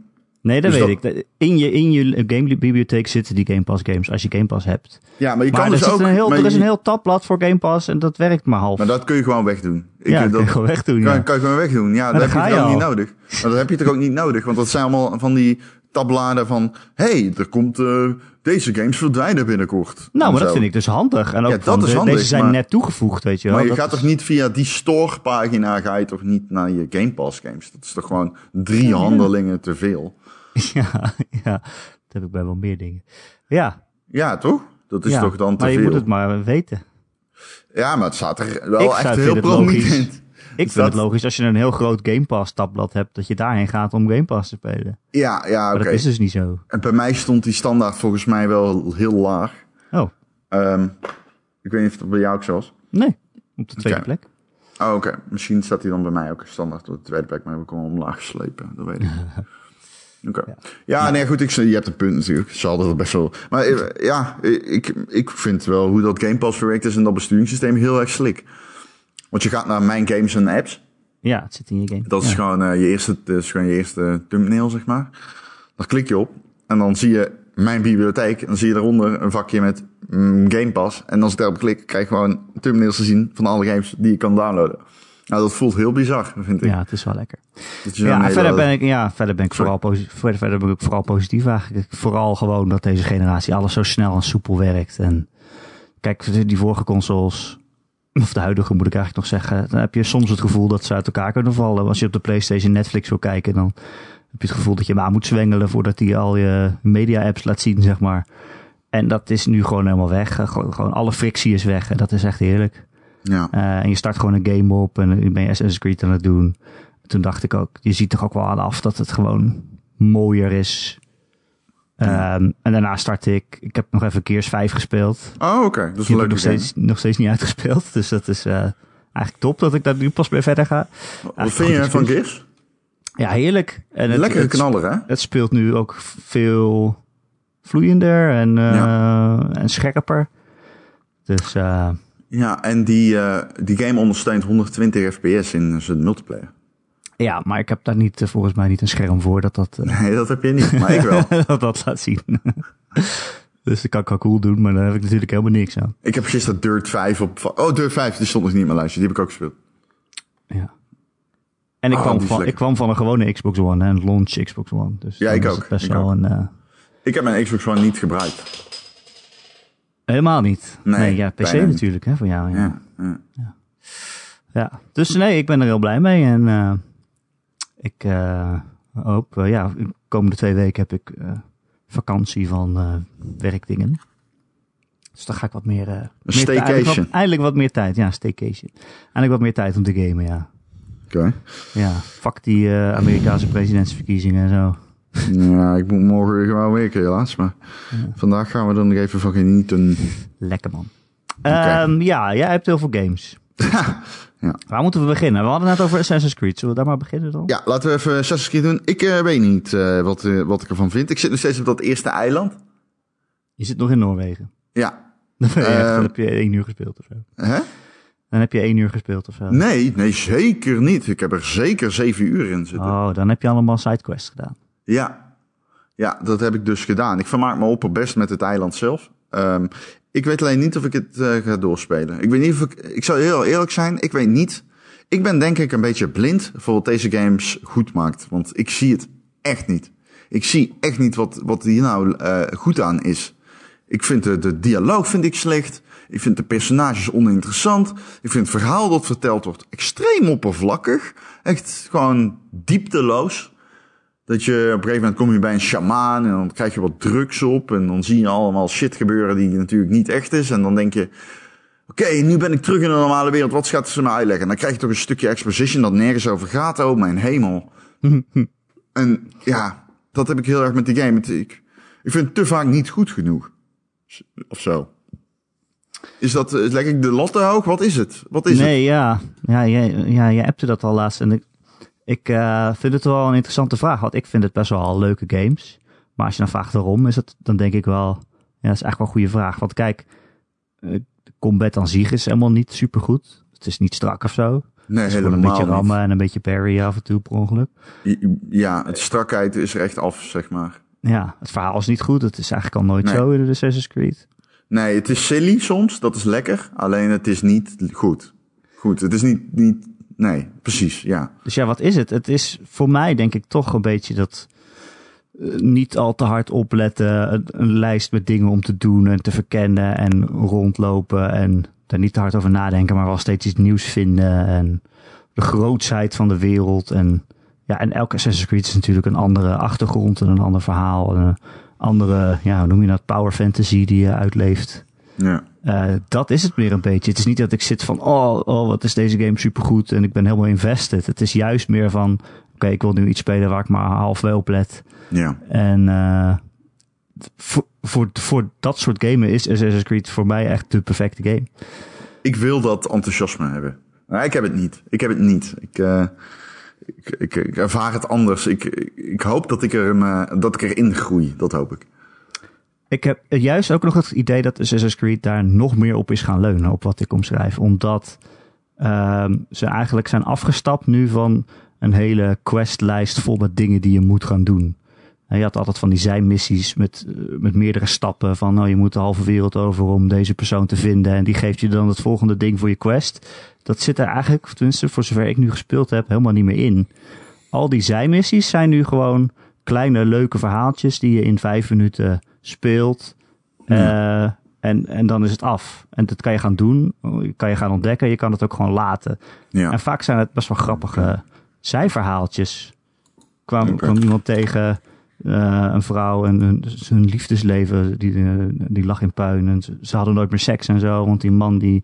Nee, dat Dus weet ik. In je, in je gamebibliotheek zitten die Game Pass games, als je Game Pass hebt. ja, maar je Maar kan er, dus ook. een heel, er is een heel tabblad voor Game Pass en dat werkt maar half. Maar dat kun je gewoon wegdoen. Ik, ja, dat kun je gewoon wegdoen. Kan, Ja. kan je gewoon wegdoen. Ja, dat heb je je toch ook niet nodig. Maar dat heb je toch ook niet nodig. Want dat zijn allemaal van die tabbladen van... hey, er komt... eh, deze games verdwijnen binnenkort. Nou, maar dat vind ik dus handig. En ook Ja, dat van, is de- handig, Deze zijn maar- net toegevoegd, weet je wel. Maar je Dat gaat is- toch niet via die store-pagina... ga je toch niet naar je Game Pass games? Dat is toch gewoon drie handelingen te veel? Ja, ja, dat heb ik bij wel meer dingen. Ja, Ja, toch? Dat is ja. toch dan te maar je veel? moet het maar weten. Ja, maar het staat er wel Ik echt heel prominent. Ik vind dat- het logisch als je een heel groot Game Pass tabblad hebt, dat je daarheen gaat om Game Pass te spelen. Ja, ja oké. dat is dus niet zo. En bij mij stond die standaard volgens mij wel heel laag. Oh, Ehm, ik weet niet of dat bij jou ook zo was. nee. Op de tweede plek. Oh, oké. Misschien staat hij dan bij mij ook standaard op de tweede plek, maar heb ik hem omlaag geslepen. Dat weet ik Oké. Ja, nee, goed. Ik, je hebt een punt natuurlijk. Hadden er best wel. Maar eh, ja, ik, ik vind wel hoe dat Game Pass verwerkt is en dat besturingssysteem heel erg slik. Want je gaat naar mijn games en apps. Ja, het zit in je game. Dat is Ja. gewoon eh, je eerste, dat is gewoon je eerste thumbnail, zeg maar. Daar klik je op en dan zie je mijn bibliotheek. En dan zie je daaronder een vakje met mm, Game Pass. En als ik daarop klik, krijg ik gewoon thumbnails te zien van alle games die je kan downloaden. Nou, dat voelt heel bizar, vind ik. Ja, het is wel lekker. Ja, hele- verder ben ik, ja, verder ben ik Sorry. vooral, posi- verder, verder ben ik vooral positief eigenlijk. Vooral gewoon dat deze generatie alles zo snel en soepel werkt. En kijk, die vorige consoles, of de huidige moet ik eigenlijk nog zeggen, dan heb je soms het gevoel dat ze uit elkaar kunnen vallen. Als je op de PlayStation Netflix wil kijken, dan heb je het gevoel dat je maar moet zwengelen voordat hij al je media-apps laat zien, zeg maar. En dat is nu gewoon helemaal weg. Gewoon, gewoon alle frictie is weg. En dat is echt heerlijk. Ja, Eh, en je start gewoon een game op en ben je Assassin's Creed aan het doen. Toen dacht ik ook, je ziet toch ook wel aan af dat het gewoon mooier is. Ehm, en daarna startte ik, ik heb nog even Gears 5 gespeeld. Oh, oké. Heb ik leuke nog steeds, nog steeds niet uitgespeeld. Dus dat is eh, eigenlijk top dat ik daar nu pas mee verder ga. Wat vind je van. Gears? Ja, heerlijk. En het, Lekkere knaller, hè? het speelt nu ook veel vloeiender en, eh, en scherper. Dus Ja, en die, eh, die game ondersteunt 120 fps in zijn multiplayer. ja, maar ik heb daar niet, eh, volgens mij niet een scherm voor dat dat... eh, Nee, dat heb je niet, maar ik wel. dat dat laat zien. dus dat kan ik wel cool doen, maar daar heb ik natuurlijk helemaal niks aan. Ik heb gisteren Dirt 5 op... Oh, Dirt 5, die stond nog niet in mijn lijstje. Die heb ik ook gespeeld. Ja. En ik, Oh, kwam van, ik kwam van een gewone Xbox One, hè, een launch Xbox One. Dus Ja, ik ook. Best Ik wel ook. een, Ik heb mijn Xbox One niet gebruikt. Helemaal niet. Nee, Nee, ja, PC natuurlijk, hè, voor jou. Ja. Ja, ja. Ja. Dus nee, ik ben er heel blij mee. En eh, ik eh, hoop, eh, ja, de komende twee weken heb ik vakantie van werkdingen. Dus dan ga ik wat meer... eh meer Eindelijk staycation. wat, eindelijk wat meer tijd, ja, staycation. Eindelijk wat meer tijd om te gamen, ja. Oké. Ja, fuck die Amerikaanse presidentsverkiezingen en zo. Ja, ik moet morgen weer gewoon werken helaas. Maar vandaag gaan we er nog even van genieten. Lekker man. Ehm, ja, jij hebt heel veel games. Ja. Waar moeten we beginnen? We hadden het net over Assassin's Creed. Zullen we daar maar beginnen dan? Ja, laten we even Assassin's Creed doen. Ik eh, weet niet eh, wat, eh, wat ik ervan vind. Ik zit nog steeds op dat eerste eiland. Je zit nog in Noorwegen. Ja. Dan, echt- dan Ehm. heb je één uur gespeeld of zo. Hè? Dan heb je één uur gespeeld of zo. Nee, nee, zeker niet. Ik heb er zeker zeven uur in zitten. Oh, dan heb je allemaal sidequests gedaan. Ja. ja, dat heb ik dus gedaan. Ik vermaak me opperbest met het eiland zelf. Ehm, ik weet alleen niet of ik het eh, ga doorspelen. Ik weet niet of ik... Ik zal heel eerlijk zijn, ik weet niet. Ik ben denk ik een beetje blind voor wat deze games goed maakt. Want ik zie het echt niet. Ik zie echt niet wat, wat hier nou eh, goed aan is. Ik vind de, de dialoog vind ik slecht. Ik vind de personages oninteressant. Ik vind het verhaal dat verteld wordt extreem oppervlakkig. Echt gewoon diepteloos. Dat je op een gegeven moment kom je bij een shamaan en dan krijg je wat drugs op. En dan zie je allemaal shit gebeuren die natuurlijk niet echt is. En dan denk je, oké, nu ben ik terug in de normale wereld. Wat gaat ze me uitleggen? En dan krijg je toch een stukje exposition dat nergens over gaat. Oh mijn hemel. en ja, dat heb ik heel erg met die game. Ik, ik vind het te vaak niet goed genoeg. Of zo. Is dat, eh, leg ik de lat te hoog? Wat is het? Wat is nee, ja. Ja, jij, ja, jij appte dat al laatst. En ik, ik eh, vind het wel een interessante vraag. Want ik vind het best wel leuke games. Maar als je dan vraagt waarom, is het, dan denk ik wel... Ja, dat is eigenlijk wel een goede vraag. Want kijk, eh, combat aan zich is helemaal niet supergoed. Het is niet strak of zo. Nee, Het is gewoon helemaal een beetje niet. rammen en een beetje parry af en toe per ongeluk. Ja, het strakheid is er echt af, zeg maar. Ja, het verhaal is niet goed. Het is eigenlijk al nooit Nee. zo in de Assassin's Creed. Nee, het is silly soms, dat is lekker. Alleen het is niet goed. Goed, het is niet, niet nee, precies, ja. Dus ja, wat is het? Het is voor mij denk ik toch een beetje dat eh, niet al te hard opletten. Een, lijst met dingen om te doen en te verkennen en rondlopen en daar niet te hard over nadenken, maar wel steeds iets nieuws vinden en de grootsheid van de wereld. En ja, en elke Assassin's Creed is natuurlijk een andere achtergrond en een ander verhaal. En een andere, ja, hoe noem je dat, power fantasy die je uitleeft. Ja. Eh, dat is het meer een beetje. Het is niet dat ik zit van, oh, oh, wat is deze game supergoed en ik ben helemaal invested. Het is juist meer van, oké, ik wil nu iets spelen waar ik maar halfweg op let. Ja. En eh, voor, voor, voor dat soort gamen is Assassin's Creed voor mij echt de perfecte game. Ik wil dat enthousiasme hebben. Maar ik heb het niet. Ik heb het niet. Ik, eh, ik, ik, ik ervaar het anders. Ik, ik, hoop dat ik, er, dat ik erin groei. Dat hoop ik. Ik heb juist ook nog het idee dat Assassin's Creed daar nog meer op is gaan leunen, op wat ik omschrijf. Omdat ehm, ze eigenlijk zijn afgestapt nu van een hele questlijst vol met dingen die je moet gaan doen. En je had altijd van die zijmissies met, eh, met meerdere stappen. Van nou, je moet de halve wereld over om deze persoon te vinden. En die geeft je dan het volgende ding voor je quest. Dat zit er eigenlijk, tenminste voor zover ik nu gespeeld heb, helemaal niet meer in. Al die zijmissies zijn nu gewoon kleine leuke verhaaltjes die je in vijf minuten speelt. Eh, en, en dan is het af. En dat kan je gaan doen, kan je gaan ontdekken. Je kan het ook gewoon laten. Ja. En vaak zijn het best wel grappige zijverhaaltjes. Kwam, kwam iemand tegen, eh, een vrouw en hun, liefdesleven, die, die lag in puin. En ze, ze hadden nooit meer seks en zo, want die man die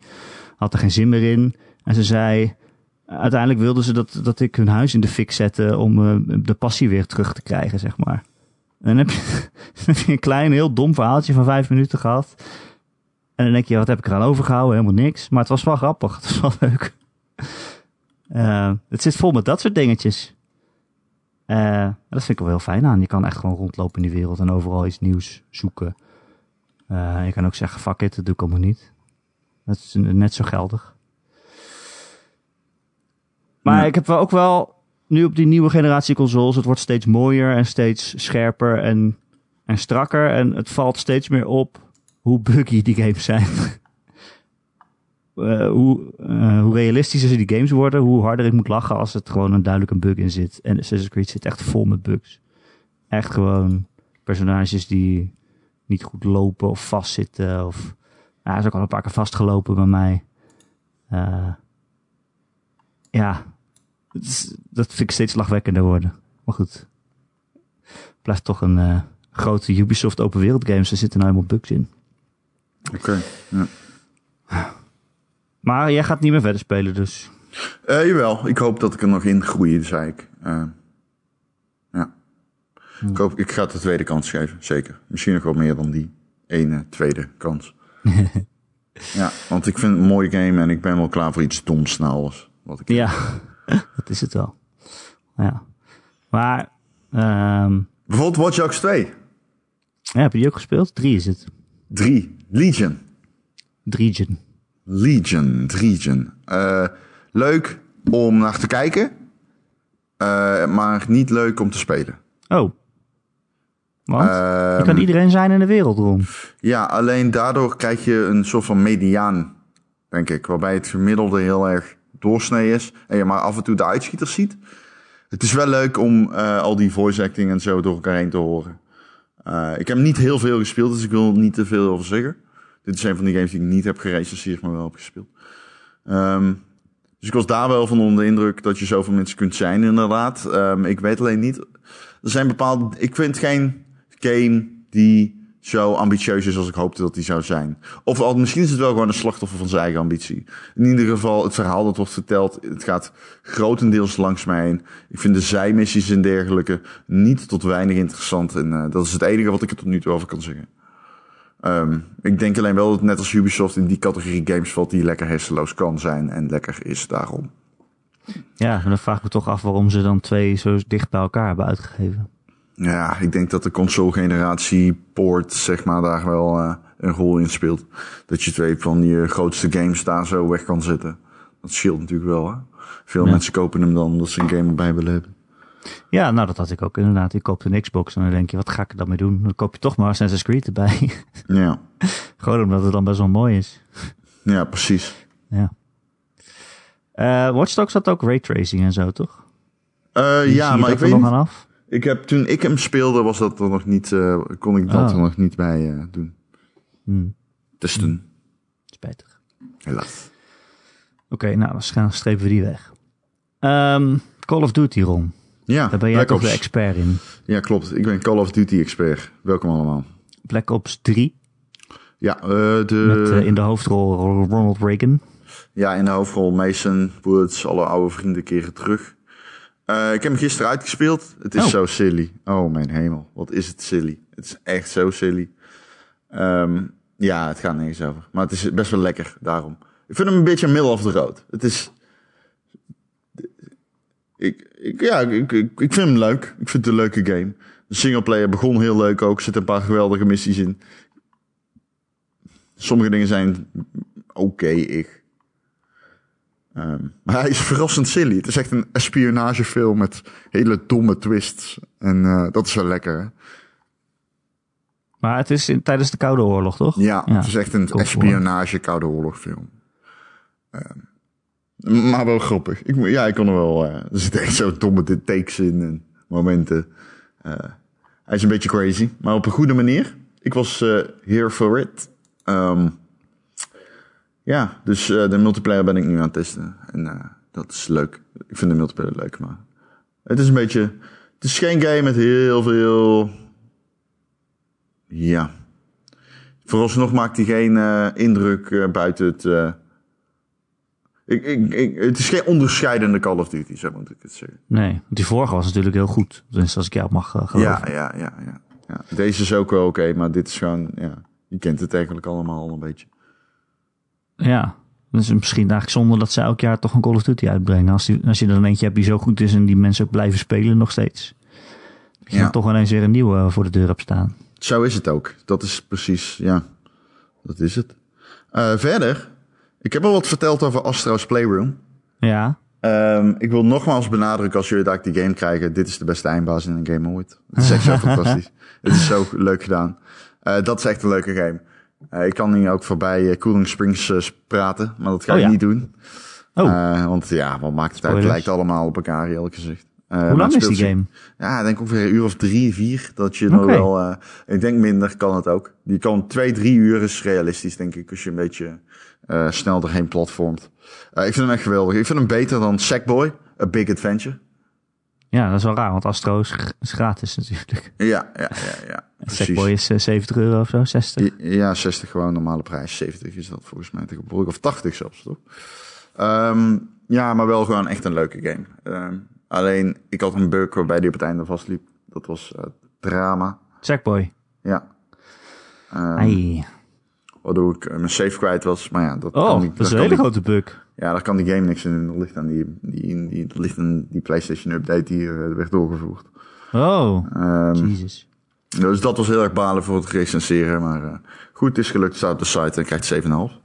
had er geen zin meer in. En ze zei, uiteindelijk wilden ze dat, dat ik hun huis in de fik zette om eh, de passie weer terug te krijgen, zeg maar. En dan heb je, een klein, heel dom verhaaltje van vijf minuten gehad. En dan denk je, wat heb ik eraan overgehouden? Helemaal niks. Maar het was wel grappig. Het was wel leuk. Eh, het zit vol met dat soort dingetjes. Eh, dat vind ik wel heel fijn aan. Je kan echt gewoon rondlopen in die wereld en overal iets nieuws zoeken. Eh, je kan ook zeggen, fuck it, dat doe ik allemaal niet. Dat is net zo geldig. Maar Ja. ik heb wel ook wel, nu op die nieuwe generatie consoles, het wordt steeds mooier en steeds scherper en, en strakker. En het valt steeds meer op hoe buggy die games zijn. Eh, hoe, eh, hoe realistischer die games worden, hoe harder ik moet lachen als het gewoon een duidelijk een bug in zit. En Assassin's Creed zit echt vol met bugs. Echt gewoon personages die niet goed lopen of vastzitten. Of, ja, is ook al een paar keer vastgelopen bij mij. Eh, ja, is- dat vind ik steeds lachwekkender worden. Maar goed, het blijft toch een eh, grote Ubisoft open wereld games. Er zitten nou helemaal bugs in. Oké. Ja. Maar jij gaat niet meer verder spelen dus. Eh, jawel, ik hoop dat ik er nog in groei, zei ik. Eh, ja. Ik, hoop, ik ga het de tweede kans geven, zeker. Misschien nog wel meer dan die ene tweede kans. ja, want ik vind het een mooie game en ik ben wel klaar voor iets doms nou. als Wat ik Ja, dat is het wel. Ja. Maar, ehm Bijvoorbeeld Watch Dogs 2. ja, heb je die ook gespeeld? Drie is het. 3. Legion. Driegen. Legion. Legion. Eh, leuk om naar te kijken. eh, maar niet leuk om te spelen. Oh. Want? Ehm, je kan iedereen zijn in de wereld rond. Ja, alleen daardoor krijg je een soort van mediaan, denk ik. Waarbij het gemiddelde heel erg doorsnee is. En je maar af en toe de uitschieters ziet. Het is wel leuk om eh, al die voice acting en zo door elkaar heen te horen. Eh, ik heb niet heel veel gespeeld, dus ik wil niet te veel over zeggen. Dit is een van die games die ik niet heb gerecenseerd, maar wel heb gespeeld. Ehm, dus ik was daar wel van onder de indruk dat je zoveel mensen kunt zijn, inderdaad. Ehm, ik weet alleen niet. Er zijn bepaalde. Ik vind geen game die zo ambitieus is als ik hoopte dat die zou zijn. Of al, misschien is het wel gewoon een slachtoffer van zijn eigen ambitie. In ieder geval, het verhaal dat wordt verteld, het gaat grotendeels langs mij heen. Ik vind de zijmissies en dergelijke niet tot weinig interessant. En eh, dat is het enige wat ik er tot nu toe over kan zeggen. Ehm, ik denk alleen wel dat net als Ubisoft in die categorie games valt die lekker hersenloos kan zijn en lekker is daarom. Ja, maar dan vraag ik me toch af waarom ze dan twee zo dicht bij elkaar hebben uitgegeven. Ja, ik denk dat de console-generatie port, zeg maar, daar wel eh, een rol in speelt. Dat je twee van je grootste games daar zo weg kan zetten. Dat scheelt natuurlijk wel, hè. Veel Ja. mensen kopen hem dan omdat ze een game erbij willen hebben. Ja, nou dat had ik ook inderdaad. Je koopt een Xbox en dan denk je, wat ga ik er dan mee doen? Dan koop je toch maar Assassin's Creed erbij. Ja, Gewoon omdat het dan best wel mooi is. ja precies. Ja. Eh Watch Dogs had ook raytracing en zo, toch? Eh, Die ja, maar ik weet nog aan af. Ik heb, toen ik hem speelde, was dat er nog niet, eh, kon ik dat Ah. er nog niet bij eh, doen. Hmm, Testen, spijtig. helaas. Oké, nou, dan gaan- strepen we die weg. Ehm, Call of Duty, Ron. Ja, Daar ben jij Black toch de Ops. expert in. Ja, klopt. Ik ben Call of Duty expert. Welkom allemaal. Black Ops 3. Ja, eh, de, Met in de hoofdrol Ronald Reagan. ja, in de hoofdrol Mason Woods, alle oude vrienden keren terug. Eh, ik heb hem gisteren uitgespeeld. Het is Oh. zo silly. Oh mijn hemel, wat is het silly. Het is echt zo silly. Ehm, ja, het gaat nergens over. Maar het is best wel lekker, daarom. Ik vind hem een beetje middle of the road. Het is... Ik, ik, ja, ik, ik, ik vind hem leuk. Ik vind het een leuke game. De singleplayer begon heel leuk ook. Er zitten een paar geweldige missies in. Sommige dingen zijn oké, ik. Ehm, maar hij is verrassend silly. Het is echt een espionagefilm met hele domme twists. En eh, dat is wel lekker. hè? Maar het is in, tijdens de Koude Oorlog, toch? Ja, het is echt een Cold espionage Koude Oorlog film. Ehm, maar wel grappig. Ik, ja, ik kon er wel... eh, er zitten echt zo domme takes in en momenten. Eh, hij is een beetje crazy, maar op een goede manier. Ik was here for it. Ehm, ja, dus eh, de multiplayer ben ik nu aan het testen. En eh, dat is leuk. Ik vind de multiplayer leuk, maar... Het is een beetje... Het is geen game met heel veel... Ja, Vooralsnog maakt hij geen eh, indruk buiten het. ik, ik, ik, het is geen onderscheidende Call of Duty, zo moet ik het zeggen. Nee, want die vorige was natuurlijk heel goed. Dus als ik jou mag geloven. Ja, ja, ja, ja, ja. Deze is ook wel oké, maar dit is gewoon. Ja, je kent het eigenlijk allemaal al een beetje. Ja. Dus misschien eigenlijk zonde dat ze elk jaar toch een Call of Duty uitbrengen. Als, die, als je er dan eentje hebt die zo goed is en die mensen ook blijven spelen nog steeds. Dat je Ja. dan toch ineens weer een nieuwe eh, voor de deur hebt staan. Zo is het ook. Dat is precies, ja, dat is het. Eh, verder, ik heb al wat verteld over Astro's Playroom. Ja. Ehm, ik wil nogmaals benadrukken als jullie daar die game krijgen. Dit is de beste eindbaas in een game ooit. Het is echt zo fantastisch. Het is zo leuk gedaan. Eh, dat is echt een leuke game. Eh, ik kan hier ook voorbij eh, Cooling Springs eh, praten, maar dat ga Oh, ik ja. niet doen. Oh, want ja, wat maakt het uit? Het lijkt allemaal op elkaar, eerlijk gezegd. Eh, maar hoe lang is die game? Ja, ik denk ongeveer een uur of drie, vier. Dat je nog wel... ik denk minder kan het ook. Die kan twee, drie uur is realistisch, denk ik. Als je een beetje snel erheen platformt. Ik vind hem echt geweldig. Ik vind hem beter dan Sackboy, A Big Adventure. Ja, dat is wel raar, want Astro is, is gratis natuurlijk. Ja, ja, ja, ja. Sackboy is eh, 70 euro of zo, 60. Ja, 60 gewoon normale prijs. 70 is dat volgens mij tegenwoordig. Of 80 zelfs, toch? Ehm, ja, maar wel gewoon echt een leuke game. Ehm, alleen, ik had een bug waarbij die op het einde vastliep. Dat was eh, drama. Sackboy. Ja. Ehm, Ai. waardoor ik eh, mijn save kwijt was. Maar ja, dat kan Oh, niet. dat is een kan hele grote bug. Ja, daar kan die game niks in doen. Dat ligt aan die, die, die, dat ligt aan die PlayStation update die eh, werd doorgevoerd. Oh, Ehm, jezus. dus dat was heel erg balen voor het recenseren. Maar eh, goed, het is gelukt. Het staat op de site en krijgt 7,5.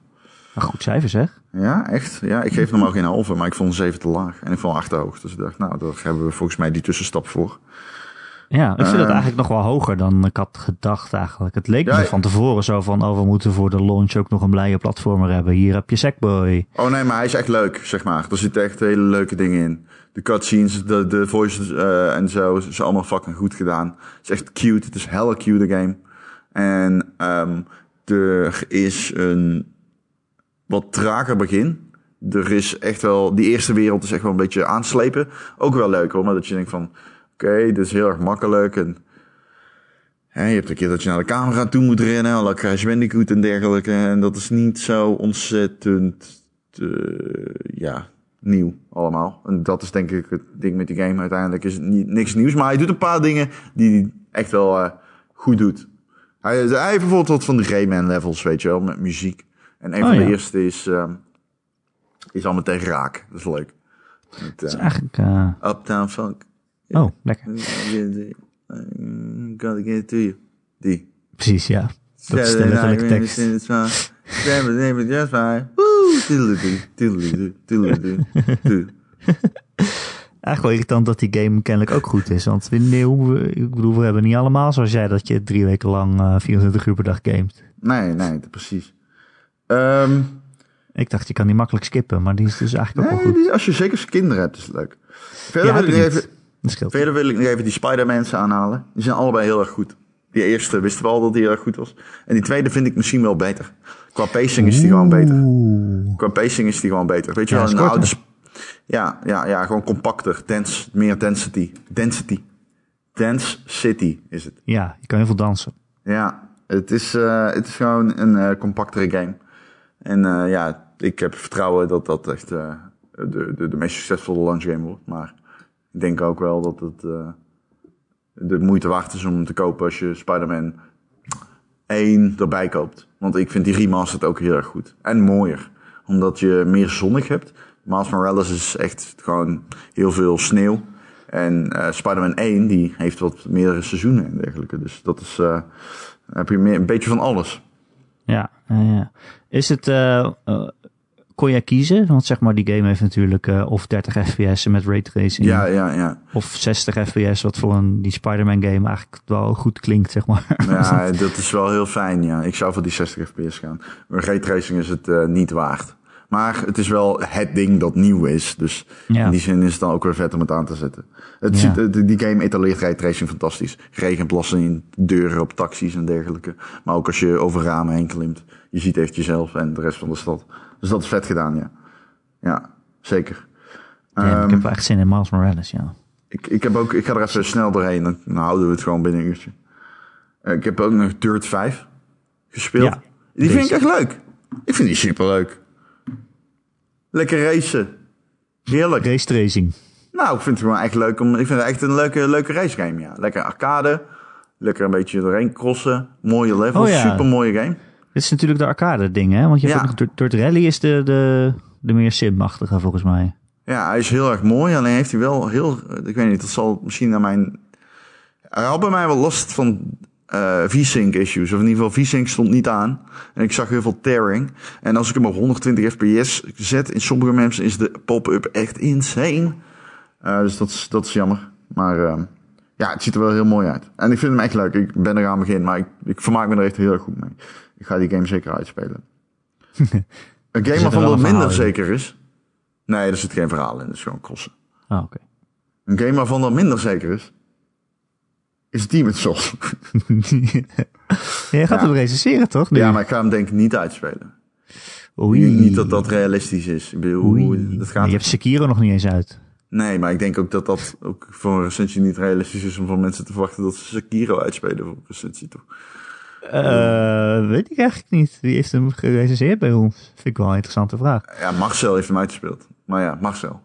Een goed cijfer zeg. Ja, echt. Ja, ik geef normaal geen halve, maar ik vond een 7 te laag. En ik vond 8 te hoog. Dus ik dacht, nou, daar hebben we volgens mij die tussenstap voor. Ja, ik vind het Ehm. eigenlijk nog wel hoger dan ik had gedacht eigenlijk. Het leek Ja, me van tevoren zo van, oh, we moeten voor de launch ook nog een blije platformer hebben. Hier heb je Sackboy. Oh nee, maar hij is echt leuk, zeg maar. Er zitten echt hele leuke dingen in. De cutscenes, de, de voices eh, en zo, is allemaal fucking goed gedaan. Het is echt cute. Het is hella cute game. En ehm, er is een wat trager begin. Er is echt wel, die eerste wereld is echt wel een beetje aanslepen. Ook wel leuk hoor, maar dat je denkt van, oké, dit is heel erg makkelijk. En hè, je hebt een keer dat je naar de camera toe moet rennen, alle Crash Bandicoot en dergelijke. En dat is niet zo ontzettend, eh, ja, nieuw allemaal. En dat is denk ik het ding met die game. Uiteindelijk is het niet, niks nieuws, maar hij doet een paar dingen die hij echt wel eh, goed doet. Hij, hij heeft bijvoorbeeld wat van de Rayman levels, weet je wel, met muziek. En een Oh, van de ja. eerste is, ehm is allemaal tegen raak. Dat is leuk. Met, Het is eh, eigenlijk, Uptown Funk. Oh, lekker. Gotta get it to you. Die. Precies, ja. Dat is de letterlijke tekst. Eigenlijk wel irritant dat die game kennelijk ook goed is. Want we, nee, hoe- ik bedoel, we hebben niet allemaal zoals jij dat je drie weken lang eh 24 uur per dag gamet. Nee, nee, precies. Ehm Ik dacht, je kan die makkelijk skippen, maar die is dus eigenlijk ook wel goed. die- als je zeker kinderen hebt, is het leuk. Verder, Ja, wil, ik even. Verder wil ik nog even die Spider-Mans aanhalen. Die zijn allebei heel erg goed. Die eerste wisten we al dat die heel erg goed was. En die tweede vind ik misschien wel beter. Qua pacing is die gewoon beter. Qua pacing is die gewoon beter. Weet je Ja, wel, een oude... Ja, ja, ja, gewoon compacter. Dense, meer density. Density. Dense city is het. Ja, je kan heel veel dansen. Ja, Het is, eh, het is gewoon een eh, compactere game. En eh, ja, ik heb vertrouwen dat dat echt de, de, de meest succesvolle launch game wordt. Maar ik denk ook wel dat het eh, de moeite waard is om te kopen als je Spider-Man 1 erbij koopt. Want ik vind die remastered ook heel erg goed. En mooier. Omdat je meer zonnig hebt. Miles Morales is echt gewoon heel veel sneeuw. En eh, Spider-Man 1 die heeft wat meerdere seizoenen en dergelijke. Dus dat is, eh, heb je meer, een beetje van alles. Ja, ja. Is het, kon jij kiezen? Want zeg maar, die game heeft natuurlijk eh, of 30 fps met raytracing. Ja, ja, ja. Of 60 fps, wat voor een, die Spider-Man game eigenlijk wel goed klinkt, zeg maar. Ja, dat is wel heel fijn, ja. Ik zou voor die 60 fps gaan. Maar raytracing is het eh, niet waard. Maar het is wel het ding dat nieuw is. Dus Ja. in die zin is het dan ook weer vet om het aan te zetten. Het Ja. ziet, eh, die game etaleert raytracing fantastisch. Regenplassen in deuren op taxis en dergelijke. Maar ook als je over ramen heen klimt. Je ziet echt jezelf en de rest van de stad. Dus dat is vet gedaan, ja. Ja, zeker. Ja, ik Ehm, heb wel echt zin in Miles Morales, ja. ik, ik, heb ook, ik ga er even snel doorheen. Dan dan houden we het gewoon binnen een uurtje. Eh, ik heb ook nog Dirt 5 gespeeld. Ja, die vind ik echt leuk. Ik vind die super leuk. Lekker racen. Heerlijk. Race tracing. Nou, ik vind het gewoon echt leuk. Om, ik vind het echt een leuke, leuke racegame, ja. Lekker arcade. Lekker een beetje doorheen crossen. Mooie levels. Oh ja. Super mooie game. Dit is natuurlijk de arcade ding, hè? Want je hebt Ja. ook nog Dirt- Dirt Rally is de, de, de meer sim-achtige, volgens mij. Ja, hij is heel erg mooi. Alleen heeft hij wel heel... Ik weet niet, dat zal misschien naar mijn... Hij had bij mij wel last van eh V-Sync issues. Of in ieder geval, V-Sync stond niet aan. En ik zag heel veel tearing. En als ik hem op 120 fps zet, in sommige maps is de pop-up echt insane. Eh, dus dat is, dat is jammer. Maar eh, ja, het ziet er wel heel mooi uit. En ik vind hem echt leuk. Ik ben er aan begin, maar ik, ik vermaak me er echt heel erg goed mee. Ik ga die game zeker uitspelen. een game waarvan wel dat een minder zeker is. Nee, er zit geen verhaal in. Het is gewoon crossen. Ah, oké. Een game waarvan dat minder zeker is, is Demon's Souls. Jij gaat Ja. het recenseren, toch? nu? ja, maar ik ga hem denk ik niet uitspelen. Oei. Niet dat dat realistisch is. Ik bedoel, Oei. dat gaat... Je hebt Sekiro nog niet eens uit. Nee, maar ik denk ook dat dat ook voor een recensie niet realistisch is om van mensen te verwachten dat ze Sekiro uitspelen voor een recensie, toch? Eh, weet ik eigenlijk niet. Wie heeft hem gerecenseerd bij ons? Vind ik wel een interessante vraag. Ja, Marcel heeft hem uitgespeeld. Maar ja, Marcel.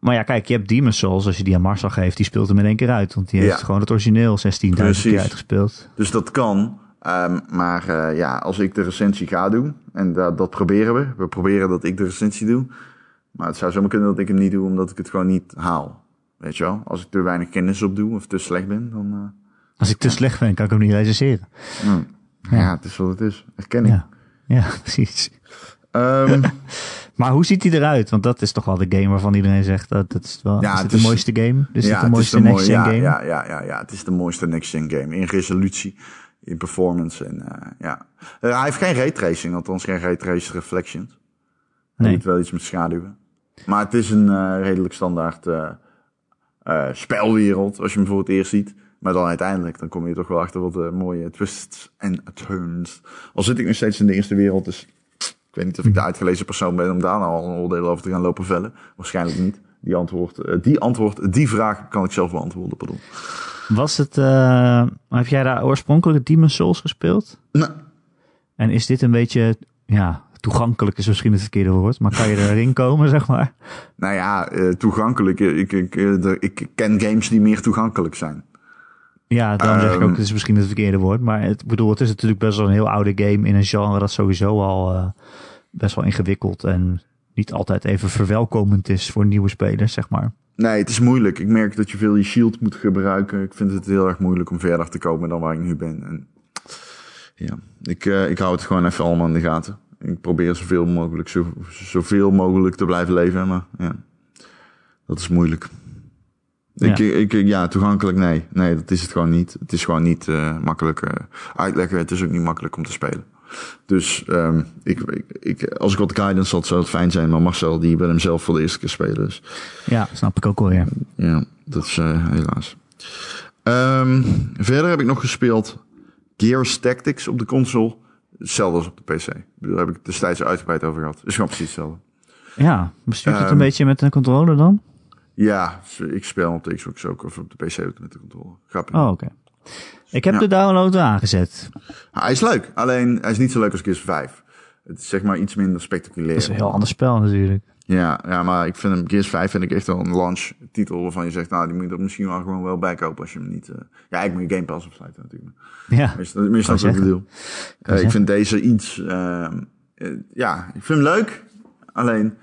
Maar ja, kijk, je hebt Demon's Souls. Als je die aan Marcel geeft, die speelt hem in één keer uit. Want die heeft Ja. gewoon het origineel 16.000 keer uitgespeeld. Dus dat kan. Ehm, maar eh, ja, als ik de recensie ga doen, en dat, dat proberen we. We proberen dat ik de recensie doe. Maar het zou zomaar kunnen dat ik hem niet doe, omdat ik het gewoon niet haal. Weet je wel? Als ik te weinig kennis op doe of te slecht ben, dan... eh, Als ik te slecht ben, kan ik hem niet recenseren. hmm. ja. het is wat het is. Erkenning. Ja, ja precies. Ehm, Maar hoe ziet hij eruit? Want dat is toch wel de game waarvan iedereen zegt dat dat is wel Ja, is het de is- mooiste game. Is ja, dit de het mooiste is next mooie- gen ja, game? Ja, ja, ja, ja, het is de mooiste next-gen game. In resolutie, in performance en eh, ja. Eh, hij heeft geen raytracing, althans geen raytrace reflections. Hij Nee. doet wel iets met schaduwen. Maar het is een eh, redelijk standaard spelwereld, als je hem voor het eerst ziet. Maar dan uiteindelijk, dan kom je toch wel achter wat eh, mooie twists en turns. Al zit ik nog steeds in de eerste wereld, dus ik weet niet of ik de uitgelezen persoon ben om daar nou al een oordeel over te gaan lopen vellen. Waarschijnlijk niet. Die antwoord, eh, die antwoord, die vraag kan ik zelf beantwoorden, pardon. Was het, eh, heb jij daar oorspronkelijk Demon's Souls gespeeld? Nou, En is dit een beetje, ja, toegankelijk is misschien het verkeerde woord, maar kan je erin komen, zeg maar? nou ja, toegankelijk. Ik, ik, ik ken games die meer toegankelijk zijn. Ja, dan zeg ik ook, Ehm. het is misschien het verkeerde woord. Maar het, bedoel, het is natuurlijk best wel een heel oude game in een genre dat sowieso al eh, best wel ingewikkeld en niet altijd even verwelkomend is voor nieuwe spelers, zeg maar. Nee, het is moeilijk. Ik merk dat je veel je shield moet gebruiken. Ik vind het heel erg moeilijk om verder te komen dan waar ik nu ben. En ja, ik, eh, ik hou het gewoon even allemaal in de gaten. Ik probeer zoveel mogelijk, zo, zoveel mogelijk te blijven leven. Maar ja, dat is moeilijk. Ik, Ja. ik, ja, toegankelijk, nee. Nee, dat is het gewoon niet. Het is gewoon niet eh, makkelijk eh, uitleggen. Het is ook niet makkelijk om te spelen. Dus ehm, ik, ik, ik, als ik wat guidance had, zou het fijn zijn. Maar Marcel, die wil hem zelf voor de eerste keer spelen. Dus Ja, snap ik ook wel, ja. ja, dat is eh, helaas. Ehm, verder heb ik nog gespeeld Gears Tactics op de console. Hetzelfde als op de PC. Daar heb ik destijds uitgebreid over gehad. is gewoon precies hetzelfde. Ja, bestuurt het een Ehm, beetje met een controller dan? Ja, ik speel op de Xbox ook of op de PC ook met de controle. Grappig. Oh, oké. Ik heb Ja. de download aangezet. Hij is leuk, alleen hij is niet zo leuk als Gears 5. Het is zeg maar iets minder spectaculair. Dat is een heel ander spel natuurlijk. Ja, ja, maar ik vind hem, Gears 5 vind ik echt wel een launch titel waarvan je zegt, nou, die moet je er misschien wel gewoon wel bij kopen als je hem niet... eh, ja, ik moet je Game Pass opsluiten natuurlijk. Ja, Meestal, meestal is dat zeggen. bedoel. Eh, ik zeggen. vind deze iets, ehm, eh, ja, ik vind hem leuk. Alleen,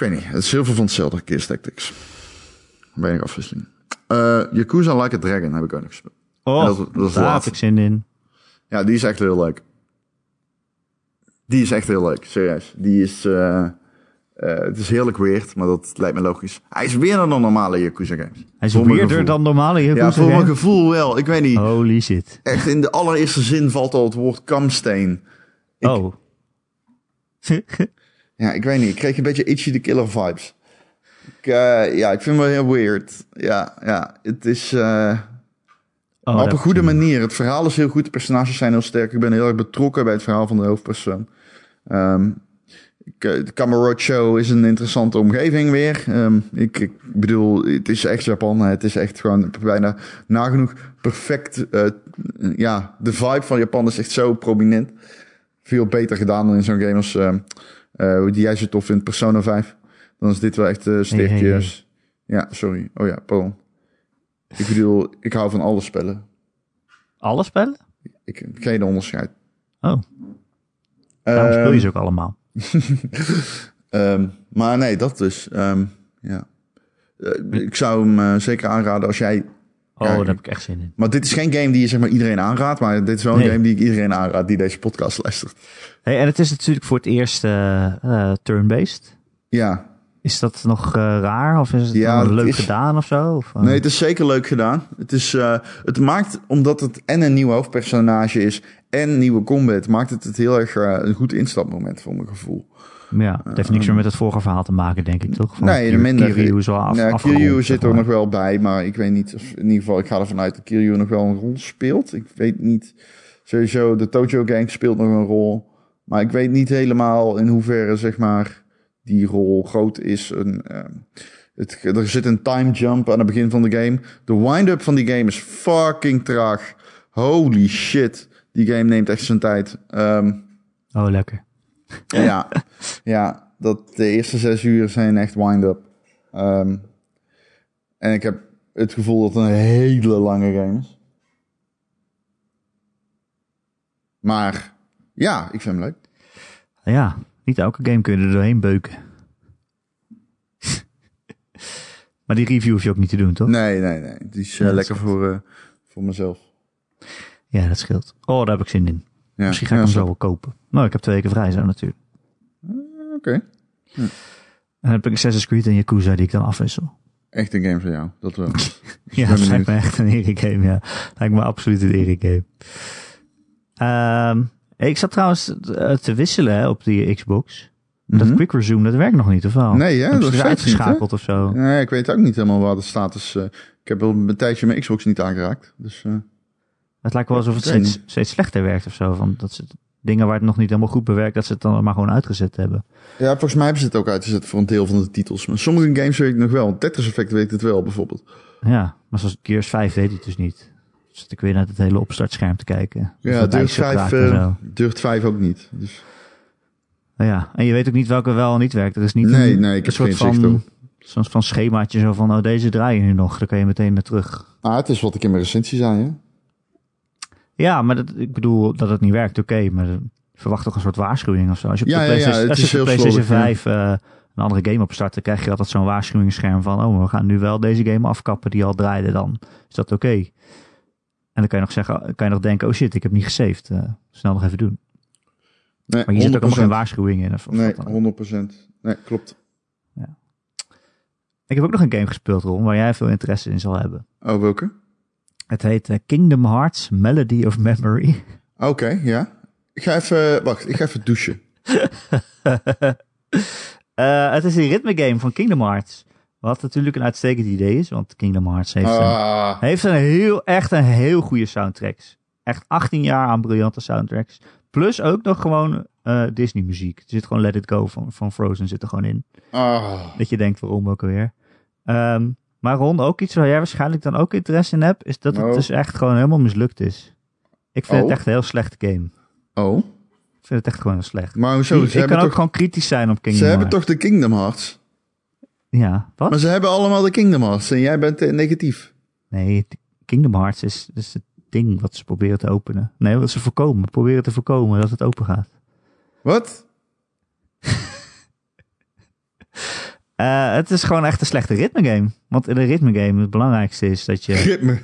weet niet, het is heel veel van hetzelfde, Gears Tactics. Weinig afwisseling. Eh Yakuza Like a Dragon heb ik ook nog gespeeld. oh, dat- dat is daar heb ik zin in. Ja, die is echt heel leuk. Die is echt heel leuk, serieus. Die is, eh, eh, het is heerlijk weird, maar dat lijkt me logisch. Hij is weerder dan normale Yakuza games. Hij is gevoel. dan normale Yakuza Ja, voor mijn gevoel wel. Ik weet niet. Holy shit. Echt in de allereerste zin valt al het woord kamsteen. Ik- Oh. Ja, ik weet niet. Ik kreeg een beetje Itchy the Killer vibes. Ik, eh, ja, ik vind het wel heel weird. Ja, ja. Het is... eh, Oh, maar op een goede manier. Het verhaal is heel goed. De personages zijn heel sterk. Ik ben heel erg betrokken bij het verhaal van de hoofdpersoon. Ehm ik, eh, Show is een interessante omgeving weer. Ehm, ik, ik bedoel, het is echt Japan. Het is echt gewoon bijna nagenoeg perfect. ja, de vibe van Japan is echt zo prominent. Veel beter gedaan dan in zo'n game als... ehm, eh, die jij zo tof vindt, Persona 5. Dan is dit wel echt steekjes. hey, Ja, sorry. Oh ja, pardon. Ik bedoel, ik hou van alle spellen. Alle spellen? Ik heb geen onderscheid. Oh, daarom speel je Ehm, ze ook allemaal. ehm, maar nee, dat dus. Ehm, ja. Eh, ik zou hem zeker aanraden als jij... Oh, daar heb ik echt zin in. Maar dit is geen game die je zeg maar iedereen aanraadt. Maar dit is wel een Nee. game die ik iedereen aanraad die deze podcast luistert. Hey, en het is natuurlijk voor het eerst eh, turn-based. Ja, Is dat nog eh, raar? Of is het Ja, leuk is- gedaan of zo? Of? Nee, het is zeker leuk gedaan. Het, is, het maakt, omdat het en een nieuw hoofdpersonage is en nieuwe combat, maakt het het heel erg een goed instapmoment voor mijn gevoel. Ja, het heeft niks meer met het vorige verhaal te maken, denk ik, toch? Van nee, de minder. Kiryu wel af, ja, Kiryu zit er nog wel bij, maar ik weet niet of, in ieder geval, ik ga ervan uit dat Kiryu nog wel een rol speelt. Ik weet niet, sowieso, de Tojo Gang speelt nog een rol, maar ik weet niet helemaal in hoeverre, zeg maar, die rol groot is. Een, ehm, het, er zit een time jump aan het begin van de game. De wind-up van die game is fucking traag. Holy shit. Die game neemt echt zijn tijd. Ehm, Oh, lekker. Ja, ja, dat de eerste zes uur zijn echt wind-up. Ehm, en ik heb het gevoel dat het een hele lange game is. Maar ja, ik vind hem leuk. Ja, niet elke game kun je er doorheen beuken. maar die review hoef je ook niet te doen, toch? Nee, nee, nee. Het is eh, Ja, lekker voor, eh, voor mezelf. Ja, dat scheelt. Oh, daar heb ik zin in. Ja. Misschien ga ik Ja, hem zo wel kopen. Nou, ik heb twee weken vrij zo natuurlijk. Oké. En dan heb ik Assassin's Creed en Yakuza die ik dan afwissel. Echt een game voor jou. Dat wel. Ja, dat lijkt me echt een Erik-game, ja. Lijkt me absoluut een Erik-game. Ehm, ik zat trouwens eh, te wisselen hè, op die Xbox. Dat Mhm. Quick Resume, dat werkt nog niet, of wel? Nee, Hebben dat is niet, uitgeschakeld of zo? Nee, ik weet ook niet helemaal waar de status... eh, ik heb al een tijdje mijn Xbox niet aangeraakt. Dus eh, Het lijkt wel alsof het steeds, steeds slechter werkt of zo. Van dat ze dingen waar het nog niet helemaal goed bewerkt, dat ze het dan maar gewoon uitgezet hebben. ja, volgens mij hebben ze het ook uitgezet voor een deel van de titels. Maar sommige games weet ik nog wel. Tetris Effect weet het wel, bijvoorbeeld. Ja, maar zoals Gears 5 deed het dus niet. Zat ik weer naar het hele opstartscherm te kijken. Ja, dat Dirt ook 5, raakt en eh, zo. Dirt 5 ook niet. Dus, Nou ja, en je weet ook niet welke wel en niet werkt. Er is niet Nee, een, nee, ik een heb soort geen zicht van, op. van schemaatje zo van, oh deze draai je nu nog. Dan kan je meteen naar terug. ah, het is wat ik in mijn recensie zei, hè? Ja, maar dat, ik bedoel dat het niet werkt, oké. maar verwacht toch een soort waarschuwing of zo. Als je op Ja, de ja, ja, PlayStation, het als je is op de heel PlayStation slordig, 5 eh, een andere game opstart, dan krijg je altijd zo'n waarschuwingsscherm van, oh, we gaan nu wel deze game afkappen die al draaide dan. Is dat oké? En dan kan je nog zeggen, kan je nog denken, oh shit, ik heb niet gesaved. Eh, snel nog even doen. Nee, Maar je zit ook 100%. geen waarschuwing in. Of, of Nee, wat dan ook. 100%. Nee, klopt. Ik heb ook nog een game gespeeld, Ron, waar jij veel interesse in zal hebben. Oh, welke? Het heet eh, Kingdom Hearts Melody of Memory. Oké, ja. Ik ga even... Wacht, ik ga even douchen. Eh, het is een ritme game van Kingdom Hearts. Wat natuurlijk een uitstekend idee is, want Kingdom Hearts heeft, een, Ah, heeft een heel, echt een heel goede soundtracks. Echt 18 jaar aan briljante soundtracks. Plus ook nog gewoon eh, Disney muziek. Er zit gewoon Let It Go van, van Frozen zit er gewoon in. ah. Dat je denkt, waarom ook alweer. Ehm, Maar Ron, ook iets waar jij waarschijnlijk dan ook interesse in hebt, is dat het Oh. dus echt gewoon helemaal mislukt is. Ik vind Oh. het echt een heel slechte game. Oh, Ik vind het echt gewoon heel slecht. maar hoezo? Ze, ik hebben, kan ook toch, gewoon kritisch zijn op Kingdom ze hebben Hearts. toch de Kingdom Hearts? Ja, wat? Maar ze hebben allemaal de Kingdom Hearts en jij bent eh, negatief. Nee, Kingdom Hearts is, is het ding wat ze proberen te openen. Nee, wat ze voorkomen. Proberen te voorkomen dat het open gaat. Wat? Eh, het is gewoon echt een slechte ritme game. Want in een ritme game het belangrijkste is dat je Ritme.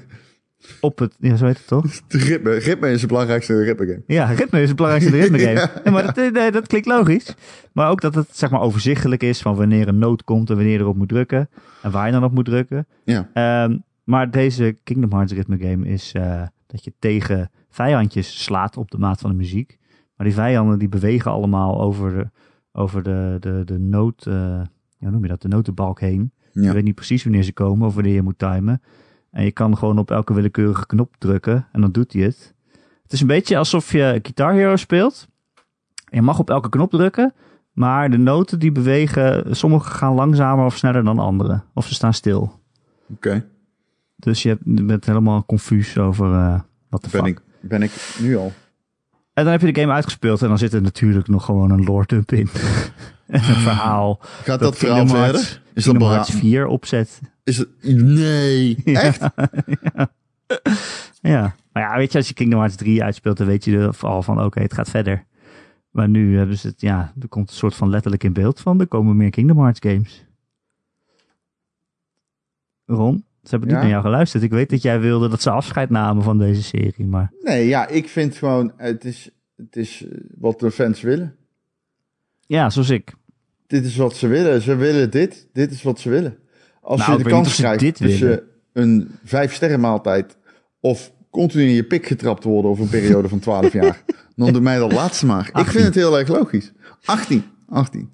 op het... Ja, zo heet het toch? Ritme. Ritme is het belangrijkste ritme game. Ja, ritme is het belangrijkste ritme game. Nee, maar dat, nee, dat klinkt logisch. Maar ook dat het zeg maar overzichtelijk is van wanneer een nood komt en wanneer je erop moet drukken. En waar je dan op moet drukken. Ja. Ehm, maar deze Kingdom Hearts ritme game is eh, dat je tegen vijandjes slaat op de maat van de muziek. Maar die vijanden die bewegen allemaal over de, over de, de, de noot, eh, hoe noem je dat, de notenbalk heen. Je Ja. weet niet precies wanneer ze komen of wanneer je moet timen. En je kan gewoon op elke willekeurige knop drukken en dan doet hij het. Het is een beetje alsof je Guitar Hero speelt. Je mag op elke knop drukken, maar de noten die bewegen, sommige gaan langzamer of sneller dan andere. Of ze staan stil. Oké. Dus je, je bent helemaal confuus over eh, wat de Ben, fuck. ik, ben ik nu al. En dan heb je de game uitgespeeld en dan zit er natuurlijk nog gewoon een lore dump in. en een verhaal. Gaat dat, verhaal Kingdom verder? Is dat Hearts 4 opzet. Is het... Nee. Echt? Ja, maar ja, weet je, als je Kingdom Hearts 3 uitspeelt, dan weet je al van, oké, het gaat verder. Maar nu hebben ze het, ja, er komt een soort van letterlijk in beeld van, er komen meer Kingdom Hearts games. Ron, ze hebben niet Ja? naar jou geluisterd. Ik weet dat jij wilde dat ze afscheid namen van deze serie, maar Nee, ja, ik vind gewoon... Het is, het is eh, wat de fans willen. Ja, zoals ik. Dit is wat ze willen. Ze willen dit. Dit is wat ze willen. Als Nou, je ik de kans krijgt tussen willen. een vijf sterren maaltijd of continu in je pik getrapt worden over een periode van 12 jaar, dan doe mij dat laatste maar. Ik 18. vind het heel erg logisch. 18. 18.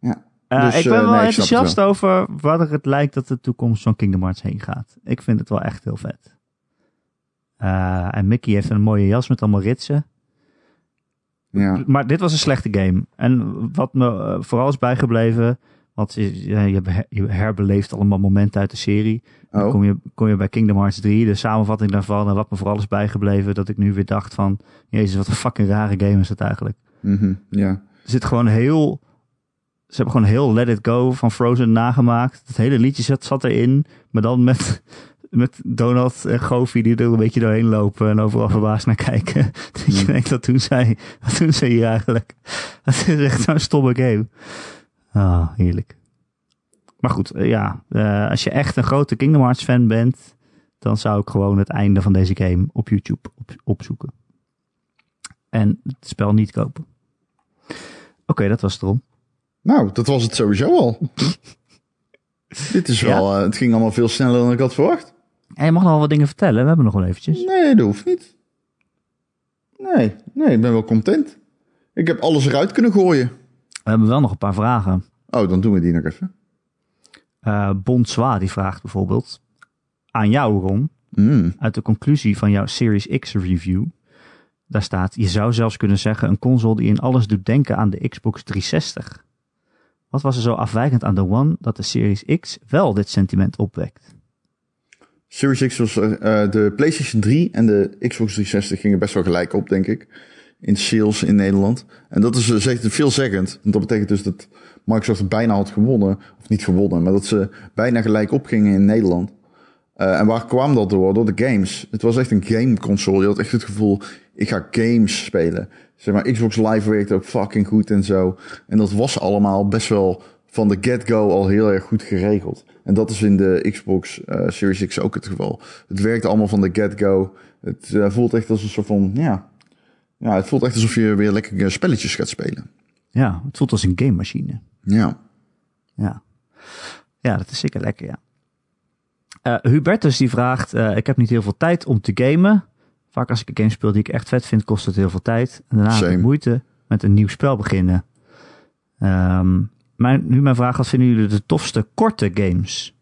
Ja. Eh, Dus, ik ben eh, wel nee, enthousiast over waar het lijkt dat de toekomst van Kingdom Hearts heen gaat. Ik vind het wel echt heel vet. Eh, en Mickey heeft een mooie jas met allemaal ritsen. Ja. Maar dit was een slechte game. En wat me eh, vooral is bijgebleven, want je, herbeleeft allemaal momenten uit de serie. Dan Oh. kom, je, kom je bij Kingdom Hearts 3, de samenvatting daarvan. En wat me vooral is bijgebleven, dat ik nu weer dacht van... Jezus, wat een fucking rare game is het eigenlijk. Ja. Er zit gewoon heel... Ze hebben gewoon heel Let It Go van Frozen nagemaakt. Het hele liedje zat, zat erin, maar dan met, met Donald en Goofy die er een beetje doorheen lopen en overal verbaasd naar kijken. Dat je Hmm. denkt, wat doen zij, wat doen zij hier eigenlijk? Dat is echt zo'n stomme game. Ah, heerlijk. Maar goed, eh, ja, eh, als je echt een grote Kingdom Hearts fan bent, dan zou ik gewoon het einde van deze game op YouTube op, opzoeken. En het spel niet kopen. Oké, dat was het erom. Nou, dat was het sowieso al. Dit is Ja? wel, eh, het ging allemaal veel sneller dan ik had verwacht. En je mag nog wel wat dingen vertellen. We hebben nog wel eventjes. Nee, dat hoeft niet. Nee, nee, ik ben wel content. Ik heb alles eruit kunnen gooien. We hebben wel nog een paar vragen. Oh, dan doen we die nog even. Eh Bonsoir die vraagt bijvoorbeeld aan jou, Ron, Mm. uit de conclusie van jouw Series X review. Daar staat, je zou zelfs kunnen zeggen een console die in alles doet denken aan de Xbox 360. Wat was er zo afwijkend aan de One dat de Series X wel dit sentiment opwekt? Series X was eh, eh, de PlayStation 3 en de Xbox 360 gingen best wel gelijk op, denk ik. In sales in Nederland. En dat is eh, zegt veelzeggend. Want dat betekent dus dat Microsoft bijna had gewonnen. Of niet gewonnen, maar dat ze bijna gelijk opgingen in Nederland. Eh, en waar kwam dat door? Door de games. Het was echt een game console. Je had echt het gevoel, ik ga games spelen. Zeg maar, Xbox Live werkte ook fucking goed en zo. En dat was allemaal best wel van de get-go al heel erg goed geregeld. En dat is in de Xbox eh, Series X ook het geval. Het werkt allemaal van de get-go. Het eh, voelt echt als een soort van, ja... Ja, het voelt echt alsof je weer lekker eh, spelletjes gaat spelen. Ja, het voelt als een game machine. Ja. Ja. ja, dat is zeker lekker, ja. Hubertus die vraagt, ik heb niet heel veel tijd om te gamen. Vaak als ik een game speel die ik echt vet vind, kost het heel veel tijd. En daarna heb ik moeite met een nieuw spel beginnen. Ehm, mijn, nu mijn vraag, wat vinden jullie de tofste korte games?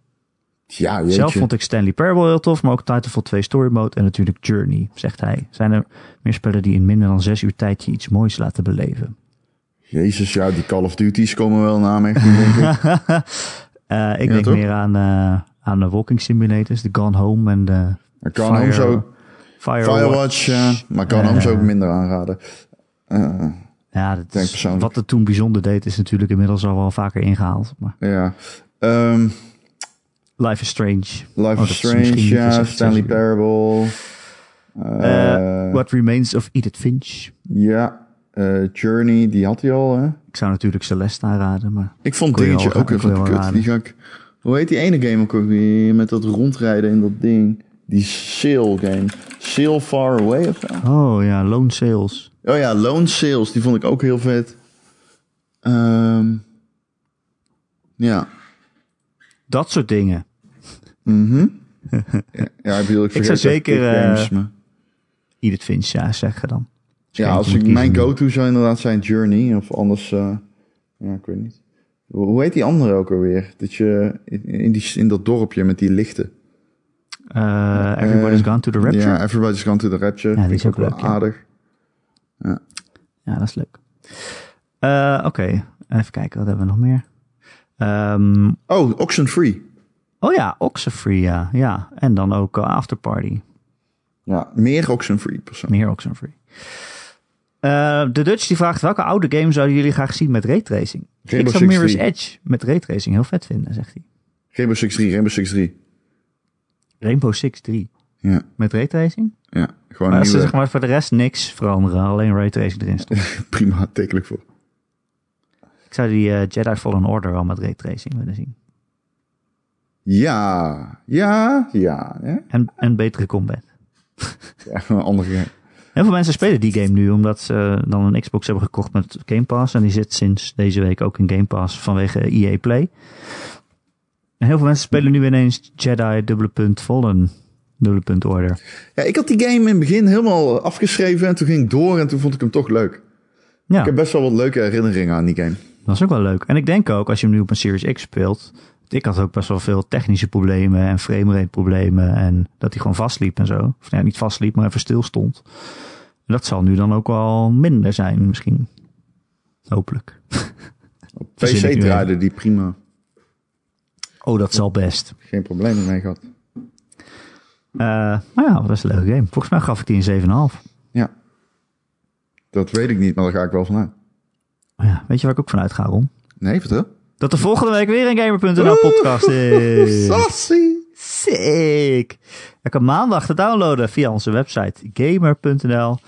Ja, jeetje. Zelf vond ik Stanley Parable heel tof, maar ook Titanfall 2 Story Mode en natuurlijk Journey, zegt hij. Zijn er meer spellen die in minder dan zes uur tijd je iets moois laten beleven? Jezus, ja, die Call of Duties komen wel na me. denk ik. Eh, Ja, denk toch? meer aan, eh, aan de walking simulators. De Gone Home en de Gone Home zou, Firewatch. Firewatch, ja. Maar Gone Home zou ik minder aanraden. Ja, dat is, wat het toen bijzonder deed is natuurlijk inmiddels al wel vaker ingehaald. Maar ja. Ehm, Life is Strange. Life dat is Strange, ja. Stanley. Parable. Eh, What Remains of Edith Finch. ja. eh, Journey, die had hij al, hè? Ik zou natuurlijk Celeste aanraden, maar Ik vond dingetje ook even kut. Die ga ik... Hoe heet die ene game ook weer? Met dat rondrijden in dat ding. Die Sail game. Sail Far Away of zo? Oh ja, Lone Sales. Oh ja, Lone Sales. Die vond ik ook heel vet. Ehm, ja. Dat soort dingen. Mhm. ja, ja, ik bedoel, ik, zou zeker, maar- Edith Finch, ja, zeggen dan. Ja, als ik, mijn go-to zou inderdaad zijn Journey. Of anders... eh, ja, ik weet niet. Hoe heet die andere ook alweer? Dat je in, die, in dat dorpje met die lichten. Eh, Everybody's Eh, Gone to the Rapture. Ja, Ja, Everybody's Gone to the Rapture. Ja, die is ik ook wel leuk, ja. aardig. dat is leuk. Eh, Oké, even kijken, wat hebben we nog meer? Ehm, Oh, Oxenfree. oh ja, Oxenfree, ja. ja. En dan ook Afterparty. Ja, meer Oxenfree persoonlijk. Meer Oxenfree. Eh de Dutch die vraagt, welke oude game zouden jullie graag zien met raytracing? Ik Rainbow zou Six Mirror's. Edge met raytracing heel vet vinden, zegt hij. Rainbow Six 3, Rainbow Six 3. Rainbow Six 3 Ja, met raytracing? ja. Gewoon Maar als ze nieuwe, zeg maar voor de rest niks veranderen, alleen raytracing erin stond. prima, tekelijk voor. Ik zou die eh, Jedi Fallen Order wel met raytracing willen zien. Ja, ja, ja. ja. En, en betere combat. ja een andere game. Heel veel mensen spelen die game nu omdat ze dan een Xbox hebben gekocht met Game Pass. En die zit sinds deze week ook in Game Pass vanwege EA Play. En heel veel mensen spelen nu ineens Jedi dubbele punt Fallen dubbele punt Order. Ja, ik had die game in het begin helemaal afgeschreven en toen ging ik door en toen vond ik hem toch leuk. Ja, Ik heb best wel wat leuke herinneringen aan die game. dat is ook wel leuk. En ik denk ook als je hem nu op een Series X speelt. Ik had ook best wel veel technische problemen en framerate problemen. En dat hij gewoon vastliep en zo. Of nee, niet vastliep, maar even stil stond. Dat zal nu dan ook wel minder zijn misschien. Hopelijk. Op PC draaide die prima. Oh, dat zal best. Geen probleem mee gehad. Eh, maar ja, dat was een leuke game. Volgens mij gaf ik die een 7,5. Ja. Dat weet ik niet, maar daar ga ik wel vanuit. Ja, weet je waar ik ook vanuit ga, Ron? Nee, vertel. Dat er volgende week weer een Gamer.nl podcast is. Sassy. Sick! Je kan maandag te downloaden via onze website gamer.nl.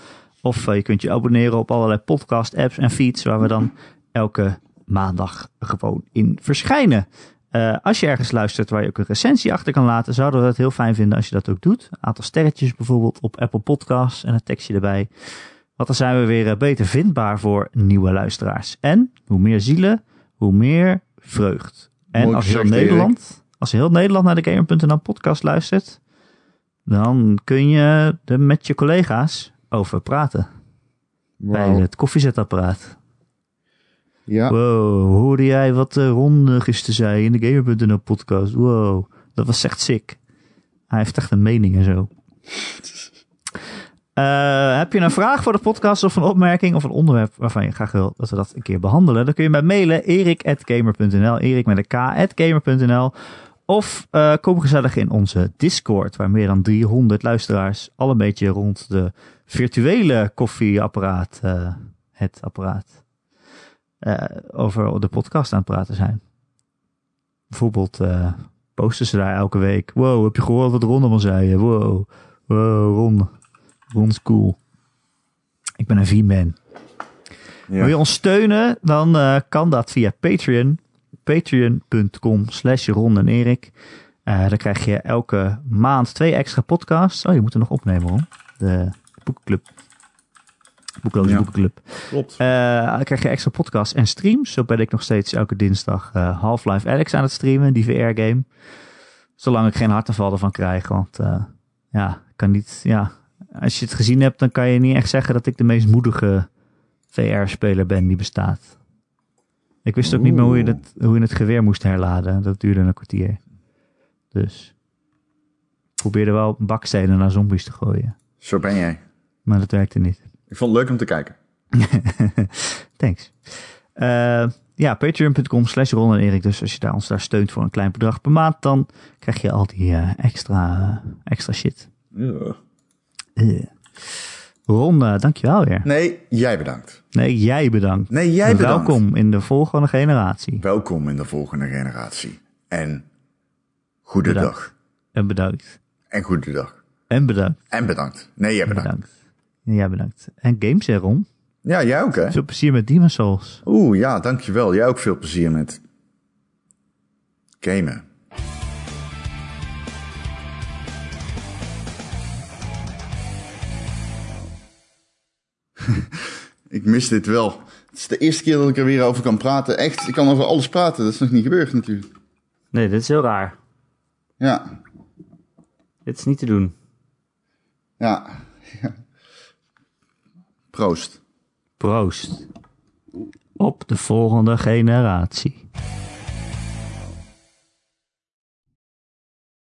Of eh, je kunt je abonneren op allerlei podcast apps en feeds waar we dan elke maandag gewoon in verschijnen. Eh, als je ergens luistert waar je ook een recensie achter kan laten, zouden we het heel fijn vinden als je dat ook doet. Een aantal sterretjes bijvoorbeeld op Apple Podcasts en een tekstje erbij. Want dan zijn we weer eh, beter vindbaar voor nieuwe luisteraars. En hoe meer zielen, hoe meer vreugd. En Mooi als heel Erik. Nederland, als heel Nederland naar de Gamer.nl podcast luistert, dan kun je er met je collega's over praten. Bij het koffiezetapparaat. Ja. Wow, hoorde jij wat uh, Ron eh, gisteren zei in de Gamer.nl podcast? Wow, dat was echt sick. Hij heeft echt een mening en zo. Eh, heb je een vraag voor de podcast of een opmerking of een onderwerp waarvan je graag wil dat we dat een keer behandelen? Dan kun je mij mailen erik.gamer.nl, erik met een k.gamer.nl of eh, kom gezellig in onze Discord waar meer dan 300 luisteraars al een beetje rond de virtuele koffieapparaat, eh, het apparaat, eh, over de podcast aan het praten zijn. Bijvoorbeeld eh, posten ze daar elke week. Wow, heb je gehoord wat Ron allemaal zei? Wow, wow, Ron. Ron is cool. Ik ben een V-man. Ja. Wil je ons steunen, dan eh, kan dat via Patreon. Patreon.com slash Ron en Erik. Dan krijg je elke maand twee extra podcasts. Oh, je moet er nog opnemen hoor. De boekenclub. Boekloze Ja. boekenclub. Klopt. Eh, dan krijg je extra podcasts en streams. Zo ben ik nog steeds elke dinsdag eh, Half-Life Alex aan het streamen, die VR-game. Zolang ik geen hartaanval ervan krijg. Want eh, ja, kan niet. Ja, als je het gezien hebt, dan kan je niet echt zeggen dat ik de meest moedige VR-speler ben die bestaat. Ik wist ook niet meer hoe je, het, hoe je het geweer moest herladen. Dat duurde een kwartier. Dus ik probeerde wel bakstenen naar zombies te gooien. Zo ben jij. Maar dat werkte niet. Ik vond het leuk om te kijken. Thanks. Eh, ja, patreon.com slash Ron en Erik. Dus als je daar, ons daar steunt voor een klein bedrag per maand, dan krijg je al die eh, extra, eh, extra shit. Ron, dankjewel weer. Nee, jij bedankt. Nee, jij bedankt. Nee, jij En bedankt. Welkom in de volgende generatie. Welkom in de volgende generatie. En goedendag. En bedankt. En goedendag. En bedankt. En bedankt. Nee, jij bedankt. Bedankt. Jij bedankt. En games, Ron. Ja, jij ook, hè? Veel plezier met Demon Souls. Oeh, ja, dankjewel. Jij ook veel plezier met gamen. ik mis dit wel. Het is de eerste keer dat ik er weer over kan praten. Echt, ik kan over alles praten. Dat is nog niet gebeurd natuurlijk. Nee, dit is heel raar. Ja, Dit is niet te doen. ja. ja. Proost. Proost. Op de volgende generatie.